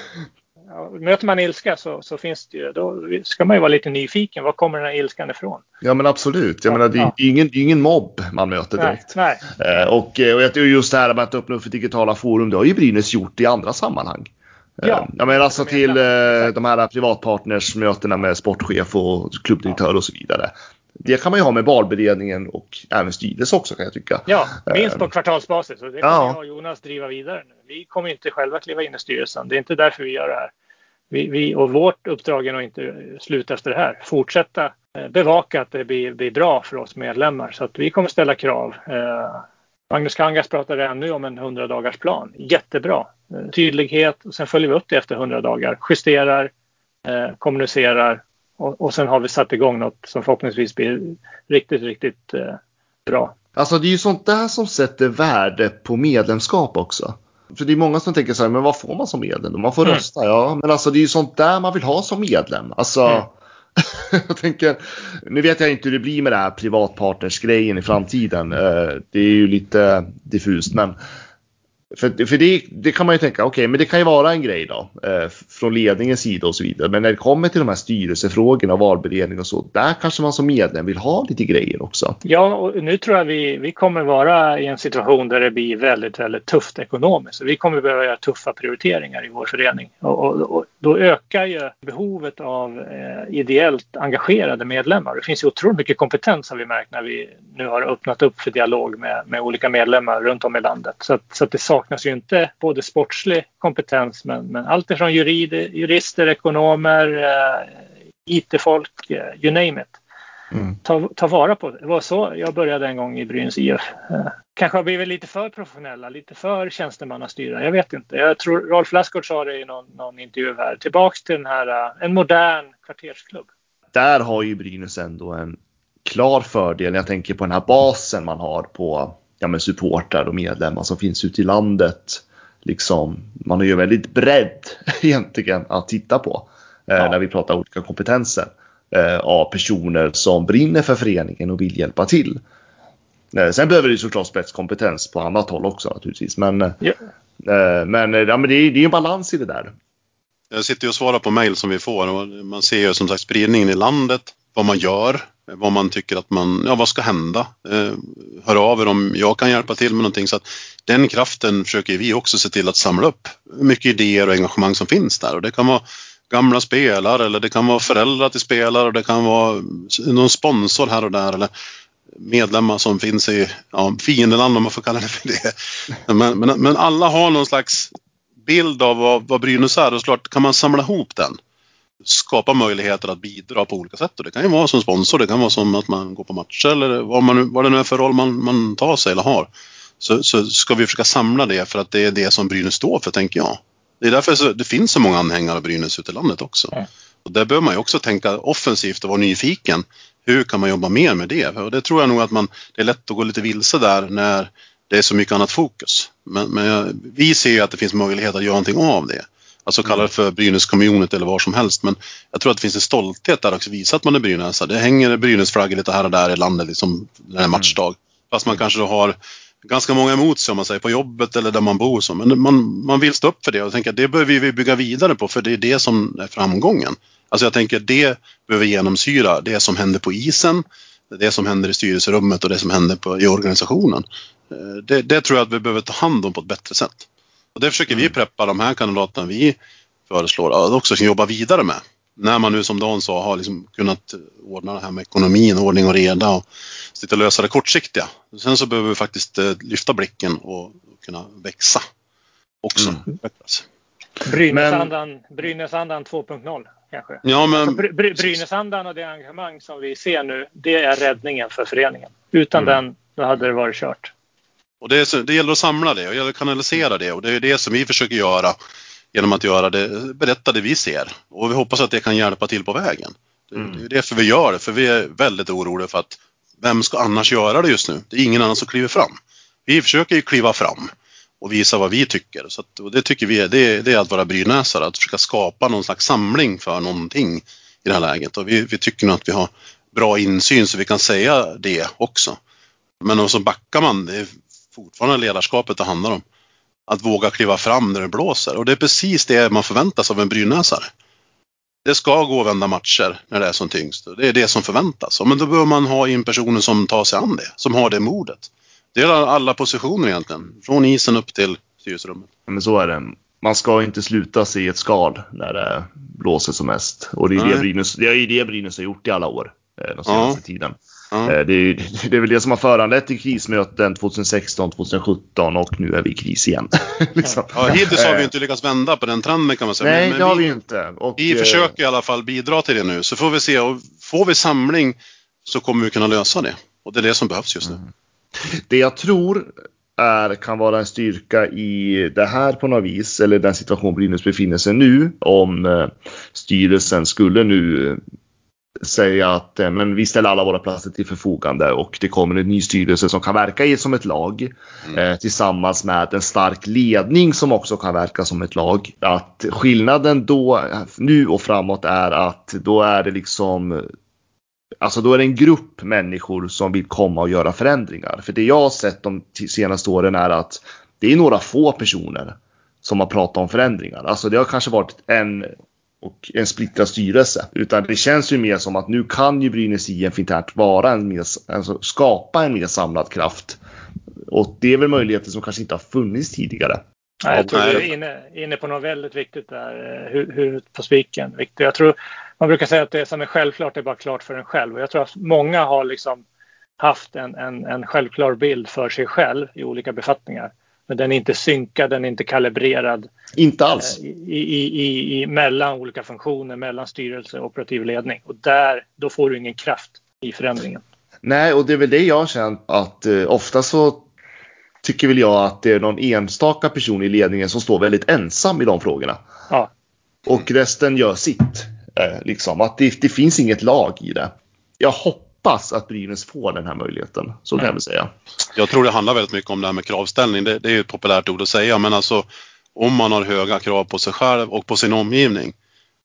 Ja. Möter man ilska så, så finns det ju, då ska man ju vara lite nyfiken. Var kommer den här ilskan ifrån? Ja men absolut. Jag ja, menar det är, ja. ingen, ingen mobb man möter direkt. Nej, nej. Eh, och, och just det här med att öppna upp för digitala forum, det har ju Brynäs gjort i andra sammanhang. Ja, eh, ja men alltså till eh, de här privatpartnersmötena med sportchef och klubbdirektör och så vidare. Det kan man ju ha med valberedningen och även styrelse också kan jag tycka. Ja, minst på eh, kvartalsbasis. Och det kommer ja. jag och Jonas driva vidare nu. Vi kommer inte själva kliva in i styrelsen. Det är inte därför vi gör det här. Vi, vi, och vårt uppdrag är nog inte slut efter det här. Fortsätta eh, bevaka att det blir, blir bra för oss medlemmar. Så att vi kommer ställa krav. Eh, Magnus Kangas pratade ännu om en 100 dagars plan. Jättebra. Eh, tydlighet och sen följer vi upp det efter 100 dagar. Justerar, eh, kommunicerar och, och sen har vi satt igång något som förhoppningsvis blir riktigt, riktigt eh, bra. Alltså det är ju sånt där som sätter värde på medlemskap också. För det är många som tänker så här, men vad får man som medlem? Man får mm. rösta, ja. Men alltså det är ju sånt där man vill ha som medlem. Alltså, mm. jag tänker, nu vet jag inte hur det blir med det här privatpartnersgrejen i framtiden. Eh, det är ju lite diffust, men för, för det, det, kan man ju tänka, okej, okay, men det kan ju vara en grej då eh, från ledningens sida och så vidare. Men när det kommer till de här styrelsefrågorna och valberedning och så, där kanske man som medlem vill ha lite grejer också. Ja, och nu tror jag vi, vi kommer vara i en situation där det blir väldigt, väldigt tufft ekonomiskt. Vi kommer behöva göra tuffa prioriteringar i vår förening och, och, och då ökar ju behovet av eh, ideellt engagerade medlemmar. Det finns ju otroligt mycket kompetens har vi märkt när vi nu har öppnat upp för dialog med, med olika medlemmar runt om i landet. Så, att, så att det saknas ju inte både sportslig kompetens men, men allt ifrån jurid, jurister, ekonomer, eh, IT-folk, eh, you name it. Mm. Ta, ta, vara på det. Det var så jag började en gång i Brynäs IF. Eh, kanske har blivit lite för professionella, lite för tjänstemannastyra. Jag vet inte. Jag tror Rolf Lassgård sa det i någon, någon intervju här. Tillbaks till den här, en modern kvartersklubb. Där har ju Brynäs ändå en klar fördel. Jag tänker på den här basen man har på ja, men supportrar och medlemmar som finns ute i landet. Liksom, man har ju väldigt bredd egentligen att titta på eh, ja. när vi pratar olika kompetenser eh, av personer som brinner för föreningen och vill hjälpa till. Eh, sen behöver det såklart spetskompetens på annat håll också naturligtvis. Men, ja. Eh, men, eh, ja, men det, är, det är en balans i det där. Jag sitter och svarar på mejl som vi får och man ser ju som sagt spridningen i landet, vad man gör, vad man tycker att man, ja vad ska hända? Eh, hör av er om jag kan hjälpa till med någonting. Så att den kraften försöker vi också se till att samla upp. Mycket idéer och engagemang som finns där och det kan vara gamla spelare eller det kan vara föräldrar till spelare och det kan vara någon sponsor här och där eller medlemmar som finns i ja, fiendeland om man får kalla det för det. Men, men, men alla har någon slags bild av vad, vad Brynäs är och såklart kan man samla ihop den skapa möjligheter att bidra på olika sätt. Och det kan ju vara som sponsor, det kan vara som att man går på matcher eller vad, man, vad det nu är för roll man, man tar sig eller har. Så, så ska vi försöka samla det för att det är det som Brynäs står för, tänker jag. Det är därför så, det finns så många anhängare av Brynäs ute i landet också. Mm. Och där behöver man ju också tänka offensivt och vara nyfiken. Hur kan man jobba mer med det? Och det tror jag nog att man, det är lätt att gå lite vilse där när det är så mycket annat fokus. Men, men vi ser ju att det finns möjlighet att göra någonting av det. Alltså kalla det för Brynäs community eller vad som helst. Men jag tror att det finns en stolthet där också, visa att man är Brynäs. Det hänger Brynäs-flaggor lite här och där i landet liksom, när det är matchdag. Fast man kanske då har ganska många emot sig om man säger på jobbet eller där man bor. Så. Men man, man vill stå upp för det och tänka att det behöver vi bygga vidare på för det är det som är framgången. Alltså jag tänker det behöver genomsyra det som händer på isen, det som händer i styrelserummet och det som händer på, i organisationen. Eh, det, det tror jag att vi behöver ta hand om på ett bättre sätt. Och det försöker vi mm. preppa de här kandidaterna vi föreslår att också jobba vidare med. När man nu som Dan sa har liksom kunnat ordna det här med ekonomin, ordning och reda och sitta och lösa det kortsiktiga. Sen så behöver vi faktiskt eh, lyfta blicken och kunna växa också. Mm. Brynäsandan, Brynäsandan 2.0 kanske? Ja, men... Alltså, Bry Brynäsandan och det engagemang som vi ser nu, det är räddningen för föreningen. Utan mm. den, då hade det varit kört. Och det, är, det gäller att samla det och kanalisera det och det är det som vi försöker göra genom att göra det, berätta det vi ser. Och vi hoppas att det kan hjälpa till på vägen. Det, Mm. det är därför vi gör det, för vi är väldigt oroliga för att vem ska annars göra det just nu? Det är ingen annan som kliver fram. Vi försöker ju kliva fram och visa vad vi tycker. Så att, och det tycker vi är, det, det är att vara brynäsare, att försöka skapa någon slags samling för någonting i det här läget. Och vi, vi tycker nog att vi har bra insyn så vi kan säga det också. Men och så backar man, det fortfarande ledarskapet det handlar om. Att våga kliva fram när det blåser och det är precis det man förväntas av en brynäsare. Det ska gå att vända matcher när det är som tyngst. Det är det som förväntas. Men då behöver man ha in personer som tar sig an det, som har det modet. Det är alla positioner egentligen, från isen upp till styrelserummet. Ja, Men så är det. Man ska inte sluta sig i ett skal när det blåser som mest. Och det är, det. Brynäs, det är ju det Brynäs har gjort i alla år. eh, Den senaste tiden. Eh, Det är, det är väl det som har föranlett till krismöten 2016, 2017 och nu är vi i kris igen. liksom. Ja, hittills har vi Eh, inte lyckats vända på den trenden kan man säga. Nej, Men- det men har vi, vi inte. Och, vi eh, försöker i alla fall bidra till det nu. Så får vi se. Och får vi samling så kommer vi kunna lösa det. Och det är det som behövs just nu. Det jag tror är, kan vara en styrka i det här på något vis, eller den situation Brynäs befinner sig nu, om styrelsen skulle nu säga att eh, men vi ställer alla våra platser till förfogande och det kommer en ny styrelse som kan verka som ett lag eh, tillsammans med en stark ledning som också kan verka som ett lag. Att skillnaden då nu och framåt är att då är det liksom Alltså då är det en grupp människor som vill komma och göra förändringar. För det jag har sett de senaste åren är att det är några få personer som har pratat om förändringar. Alltså det har kanske varit en och en splittrad styrelse. Utan det känns ju mer som att nu kan ju Brynäs IF internt vara en mer, alltså skapa en mer samlad kraft. Och det är väl möjligheter som kanske inte har funnits tidigare. Nej, jag tror du är inne, inne på något väldigt viktigt där. eh, hur på spiken. Jag tror, man brukar säga att det som är självklart är bara klart för en själv. Och jag tror att många har liksom haft en, en, en självklar bild för sig själv i olika befattningar. Men den är inte synkad, den är inte kalibrerad Inte alls. eh, i, i, i, i, mellan olika funktioner, mellan styrelse och operativ ledning. Och där, då får du ingen kraft i förändringen. Nej, och det är väl det jag har känt att eh, ofta så tycker väl jag att det är någon enstaka person i ledningen som står väldigt ensam i de frågorna. Ja, Och resten gör sitt. Eh, liksom. Att det, det finns inget lag i det. Jag hoppas att Brynäs får den här möjligheten. Så kan jag väl säga. Jag tror det handlar väldigt mycket om det här med kravställning. Det, det är ju ett populärt ord att säga men alltså om man har höga krav på sig själv och på sin omgivning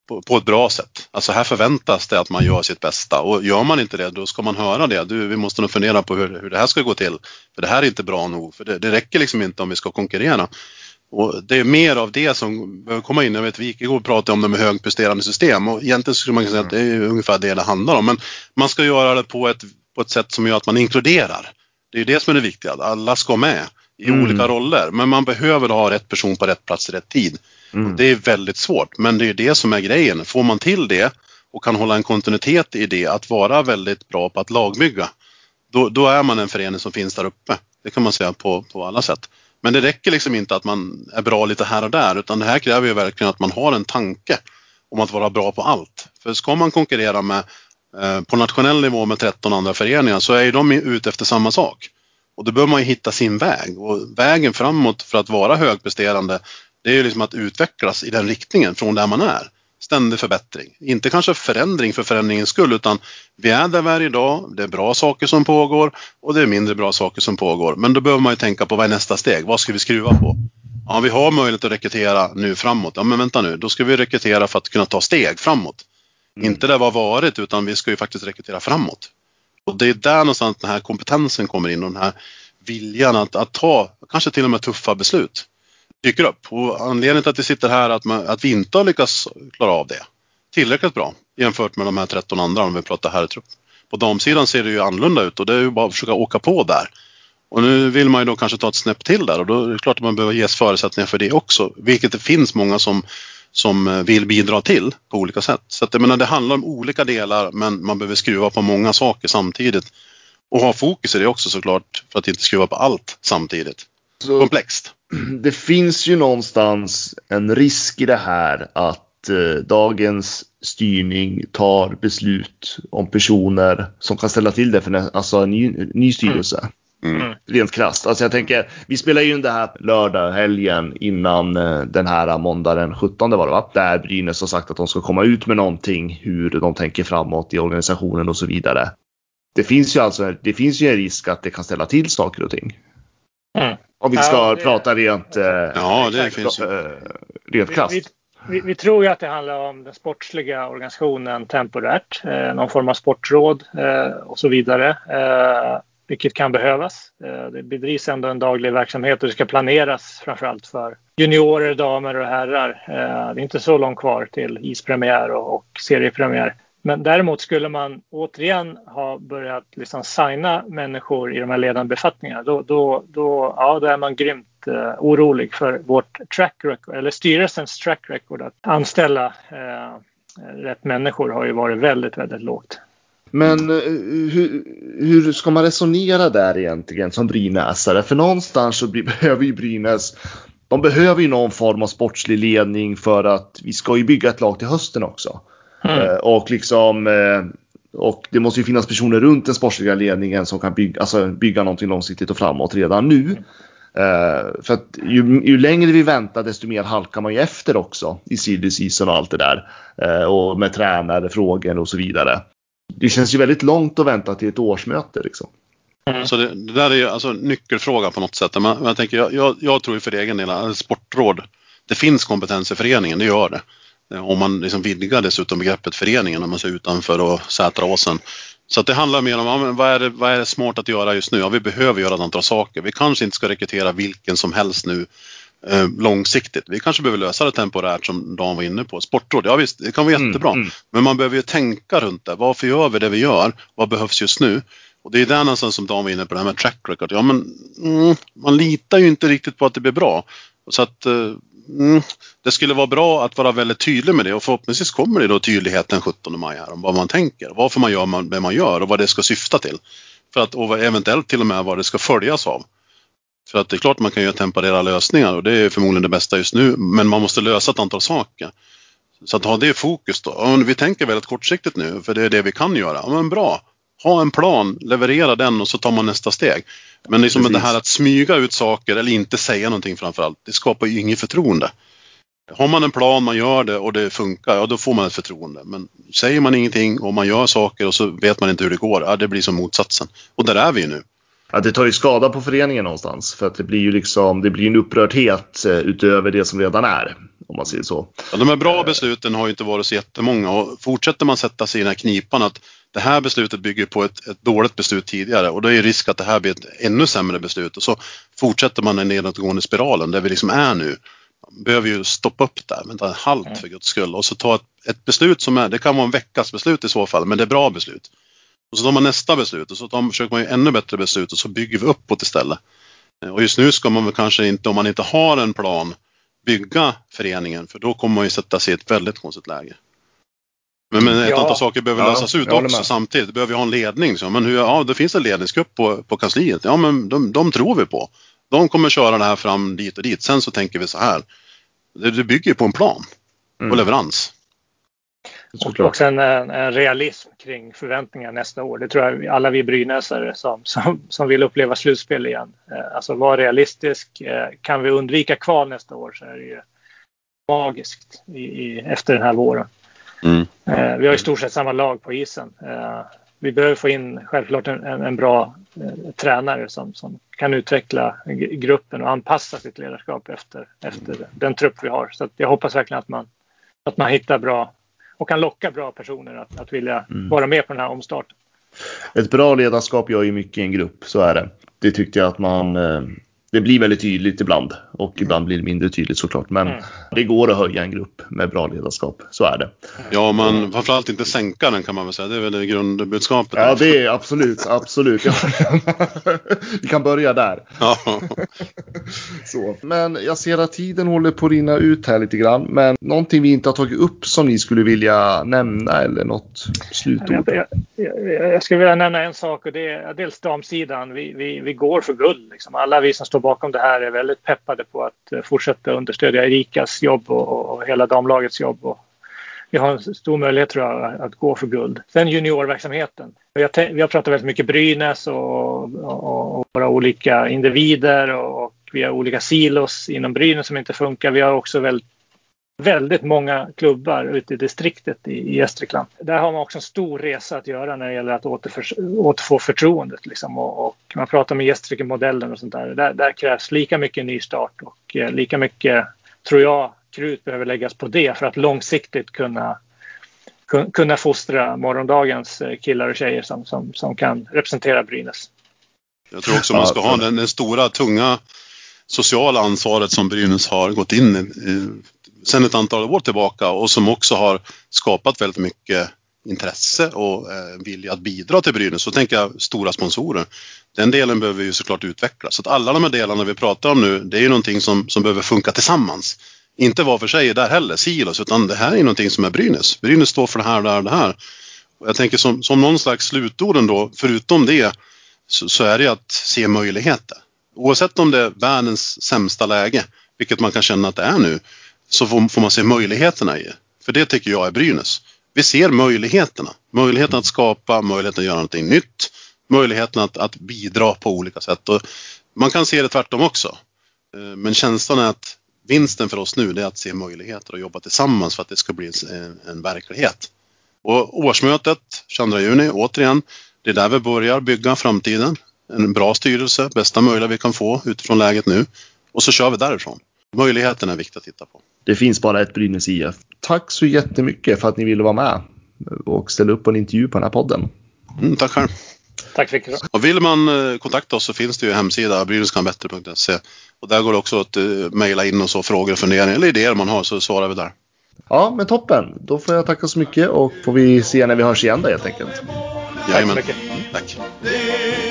på, på ett bra sätt. Alltså här förväntas det att man gör sitt bästa och gör man inte det då ska man höra det. Du, vi måste nog fundera på hur, hur det här ska gå till. För det här är inte bra nog. För det, det räcker liksom inte om vi ska konkurrera. Och det är mer av det som behöver komma in. Jag vet Wikegård pratade om det med högpresterande system och egentligen skulle man kunna säga att det är ungefär det det handlar om. Men man ska göra det på ett, på ett sätt som gör att man inkluderar. Det är det som är det viktiga, att alla ska med i Mm. olika roller. Men man behöver ha rätt person på rätt plats i rätt tid. Mm. Det är väldigt svårt, men det är det som är grejen. Får man till det och kan hålla en kontinuitet i det, att vara väldigt bra på att lagbygga, då, då är man en förening som finns där uppe. Det kan man säga på, på alla sätt. Men det räcker liksom inte att man är bra lite här och där, utan det här kräver ju verkligen att man har en tanke om att vara bra på allt. För ska man konkurrera med, eh, på nationell nivå med 13 andra föreningar så är ju de ute efter samma sak. Och då behöver man ju hitta sin väg och vägen framåt för att vara högpresterande det är ju liksom att utvecklas i den riktningen från där man är. Ständig förbättring. Inte kanske förändring för förändringens skull utan vi är där vi är idag, det är bra saker som pågår och det är mindre bra saker som pågår. Men då behöver man ju tänka på vad är nästa steg? Vad ska vi skruva på? Ja, vi har möjlighet att rekrytera nu framåt. Ja, men vänta nu, då ska vi rekrytera för att kunna ta steg framåt. Inte där vi har varit utan vi ska ju faktiskt rekrytera framåt. Och det är där någonstans den här kompetensen kommer in och den här viljan att, att ta kanske till och med tuffa beslut dyker upp. Och anledningen till att vi sitter här är att, man, att vi inte har lyckats klara av det tillräckligt bra jämfört med de här 13 andra om vi pratar herrtrupp. På damsidan ser det ju annorlunda ut och det är ju bara att försöka åka på där. Och nu vill man ju då kanske ta ett snäpp till där och då är det klart att man behöver ges förutsättningar för det också. Vilket det finns många som, som eh, vill bidra till på olika sätt. Så att jag menar, det handlar om olika delar men man behöver skruva på många saker samtidigt. Och ha fokus i det också såklart för att inte skruva på allt samtidigt. Så Komplext. det finns ju någonstans en risk i det här att eh, dagens styrning tar beslut om personer som kan ställa till det för nä- alltså en ny, ny styrelse. Mm. Rent krasst. Alltså jag tänker, vi spelar ju in det här lördag, helgen innan eh, den här måndag den 17 var det va? Där Brynäs har sagt att de ska komma ut med någonting, hur de tänker framåt i organisationen och så vidare. Det finns ju alltså det finns ju en risk att det kan ställa till saker och ting. Mm. Om vi ska ja, det, prata rent, eh, ja, det finns ju. Eh, rent krasst. Vi, vi, vi, tror ju att det handlar om den sportsliga organisationen temporärt, eh, någon form av sportråd eh, och så vidare. Eh, vilket kan behövas. Eh, det bedrivs ändå en daglig verksamhet och det ska planeras framförallt för juniorer, damer och herrar. Eh, det är inte så långt kvar till ispremiär och seriepremiär. Men däremot skulle man återigen ha börjat liksom signa människor i de här ledande befattningarna, då, då, då, ja, då är man grymt eh, orolig för vårt track record, eller styrelsens track record att anställa eh, rätt människor har ju varit väldigt, väldigt lågt. Men eh, hur, hur, ska man resonera där egentligen som brynäsare? För någonstans så behöver ju Brynäs de behöver ju någon form av sportslig ledning för att vi ska ju bygga ett lag till hösten också. Mm. Eh, och liksom eh, och det måste ju finnas personer runt den sportsliga ledningen som kan bygga, alltså bygga någonting långsiktigt och framåt redan nu. Mm. Uh, för att ju, ju, längre vi väntar desto mer halkar man ju efter också i silly season och allt det där. Uh, och med tränare, frågor och så vidare. Det känns ju väldigt långt att vänta till ett årsmöte liksom. Mm. Så det, det, där är ju alltså nyckelfråga på något sätt. Man, man tänker, jag, jag, jag tror ju för egen del, sportråd, det finns kompetens i föreningen, det gör det. Eh, om man liksom vidgar dessutom begreppet föreningen, om man ser utanför och Sätraåsen. Så det handlar mer om vad, är det, vad är det smart att göra just nu? Ja, vi behöver göra ett antal saker. Vi kanske inte ska rekrytera vilken som helst nu eh, långsiktigt. Vi kanske behöver lösa det temporärt som Dan var inne på. Sportråd, ja visst, det kan vara mm, jättebra. Mm, mm. Men man behöver ju tänka runt det. Varför gör vi det vi gör? Vad behövs just nu? Och det är där någonstans som Dan var inne på, det här med track record. Ja, men mm, man litar ju inte riktigt på att det blir bra. Så att eh, mm, det skulle vara bra att vara väldigt tydlig med det och förhoppningsvis kommer det då tydlighet den 17 maj här om vad man tänker, varför man gör det man gör och vad det ska syfta till. För att, och eventuellt till och med vad det ska följas av. För att det är klart man kan göra temporära lösningar och det är förmodligen det bästa just nu, men man måste lösa ett antal saker. Så att ha det i fokus då. Om vi tänker väldigt kortsiktigt nu, för det är det vi kan göra. Ja, men bra, ha en plan, leverera den och så tar man nästa steg. Men liksom det här att smyga ut saker eller inte säga någonting framförallt, det skapar ju inget förtroende. Har man en plan, man gör det och det funkar, ja då får man ett förtroende. Men säger man ingenting och man gör saker och så vet man inte hur det går, ja det blir som motsatsen. Och där är vi ju nu. Ja, det tar ju skada på föreningen någonstans för att det blir ju liksom, det blir en upprördhet eh, utöver det som redan är. Om man säger så. Ja, de här bra besluten har ju inte varit så jättemånga och fortsätter man sätta sig i den här knipan att det här beslutet bygger på ett, ett dåligt beslut tidigare och då är det risk att det här blir ett ännu sämre beslut och så fortsätter man den nedåtgående spiralen där vi liksom är nu. Man behöver ju stoppa upp där, vänta en halt mm. för guds skull och så ta ett, ett, beslut som är, det kan vara en veckas beslut i så fall, men det är bra beslut. Och så tar man nästa beslut och så tar, försöker man ju ännu bättre beslut och så bygger vi uppåt istället. Och just nu ska man väl kanske inte, om man inte har en plan, bygga föreningen för då kommer man ju sätta sig i ett väldigt konstigt läge. Men, men ett ja. antal saker behöver ja, lösas ut också samtidigt. Det behöver vi ha en ledning. Så, men hur, ja, det finns en ledningsgrupp på, på kansliet. Ja, men de, de tror vi på. De kommer köra det här fram dit och dit. Sen så tänker vi så här. Det, det bygger på en plan mm. och leverans. Och också en, en, realism kring förväntningar nästa år. Det tror jag alla vi brynäsare som, som, som vill uppleva slutspel igen. Eh, alltså vara realistisk. Eh, kan vi undvika kval nästa år så är det ju magiskt i, i, efter den här våren. Mm. Eh, vi har i stort sett samma lag på isen. Eh, vi behöver få in självklart en, en bra eh, tränare som, som kan utveckla gruppen och anpassa sitt ledarskap efter, efter den trupp vi har. Så jag hoppas verkligen att man, att man hittar bra och kan locka bra personer att, att vilja mm. vara med på den här omstarten. Ett bra ledarskap gör ju mycket i en grupp, så är det. Det tyckte jag att man det blir väldigt tydligt ibland och mm. ibland blir det mindre tydligt såklart. Men mm. det går att höja en grupp med bra ledarskap. Så är det. Ja, men framförallt inte sänka den kan man väl säga. Det är väl det grundbudskapet. Ja, det är absolut, absolut. Vi kan börja där. Ja. Så. Men jag ser att tiden håller på att rinna ut här lite grann. Men någonting vi inte har tagit upp som ni skulle vilja nämna eller något slutord? Jag, jag, jag skulle vilja nämna en sak och det är dels damsidan. Vi, vi, vi går för guld. Liksom. Alla vi som står bakom det här är väldigt peppade på att eh, fortsätta understödja Erikas jobb och, och hela damlagets jobb. Och vi har en stor möjlighet tror jag att gå för guld. Sen juniorverksamheten. Vi har, vi har pratat väldigt mycket Brynäs och, och, och våra olika individer och, och vi har olika silos inom Brynäs som inte funkar. Vi har också väldigt väldigt många klubbar ute i distriktet i, i Gästrikland. Där har man också en stor resa att göra när det gäller att återför, återfå förtroendet. Liksom. Och, och, man pratar med Gästrikemodellen och sånt där. där. där. krävs lika mycket nystart och eh, lika mycket, tror jag, krut behöver läggas på det för att långsiktigt kunna kunna fostra morgondagens eh, killar och tjejer som, som, som kan representera Brynäs. Jag tror också man ska ha den, den stora, tunga sociala ansvaret som Brynäs har gått in i sedan ett antal år tillbaka och som också har skapat väldigt mycket intresse och eh, vilja att bidra till Brynäs. Så tänker jag stora sponsorer. Den delen behöver vi ju såklart utveckla. Så att alla de här delarna vi pratar om nu, det är ju någonting som, som behöver funka tillsammans. Inte var för sig där heller, silos, utan det här är någonting som är Brynäs. Brynäs står för det här, det här, det här. Och jag tänker som, som någon slags slutord då, förutom det, så, så är det ju att se möjligheter. Oavsett om det är världens sämsta läge, vilket man kan känna att det är nu, så får, får man se möjligheterna i det. För det tycker jag är Brynäs. Vi ser möjligheterna. Möjligheten att skapa, möjligheten att göra någonting nytt, möjligheten att, att bidra på olika sätt. Och man kan se det tvärtom också. Eh, men känslan är att vinsten för oss nu är att se möjligheter och jobba tillsammans för att det ska bli en, en verklighet. Och årsmötet 22 juni, återigen, det är där vi börjar bygga framtiden. En bra styrelse, bästa möjliga vi kan få utifrån läget nu. Och så kör vi därifrån. Möjligheterna är viktigt att titta på. Det finns bara ett Brynäs IF. Tack så jättemycket för att ni ville vara med och ställa upp på en intervju på den här podden. Mm, tack själv. Tack så mycket. Och vill man eh, kontakta oss så finns det ju en hemsida, brynäskanbättre.se. Och där går det också att uh, mejla in och så frågor och funderingar eller idéer man har så svarar vi där. Ja, men toppen. Då får jag tacka så mycket och får vi se när vi hörs igen då helt enkelt. Jajamän. Tack så mycket. Mm, tack.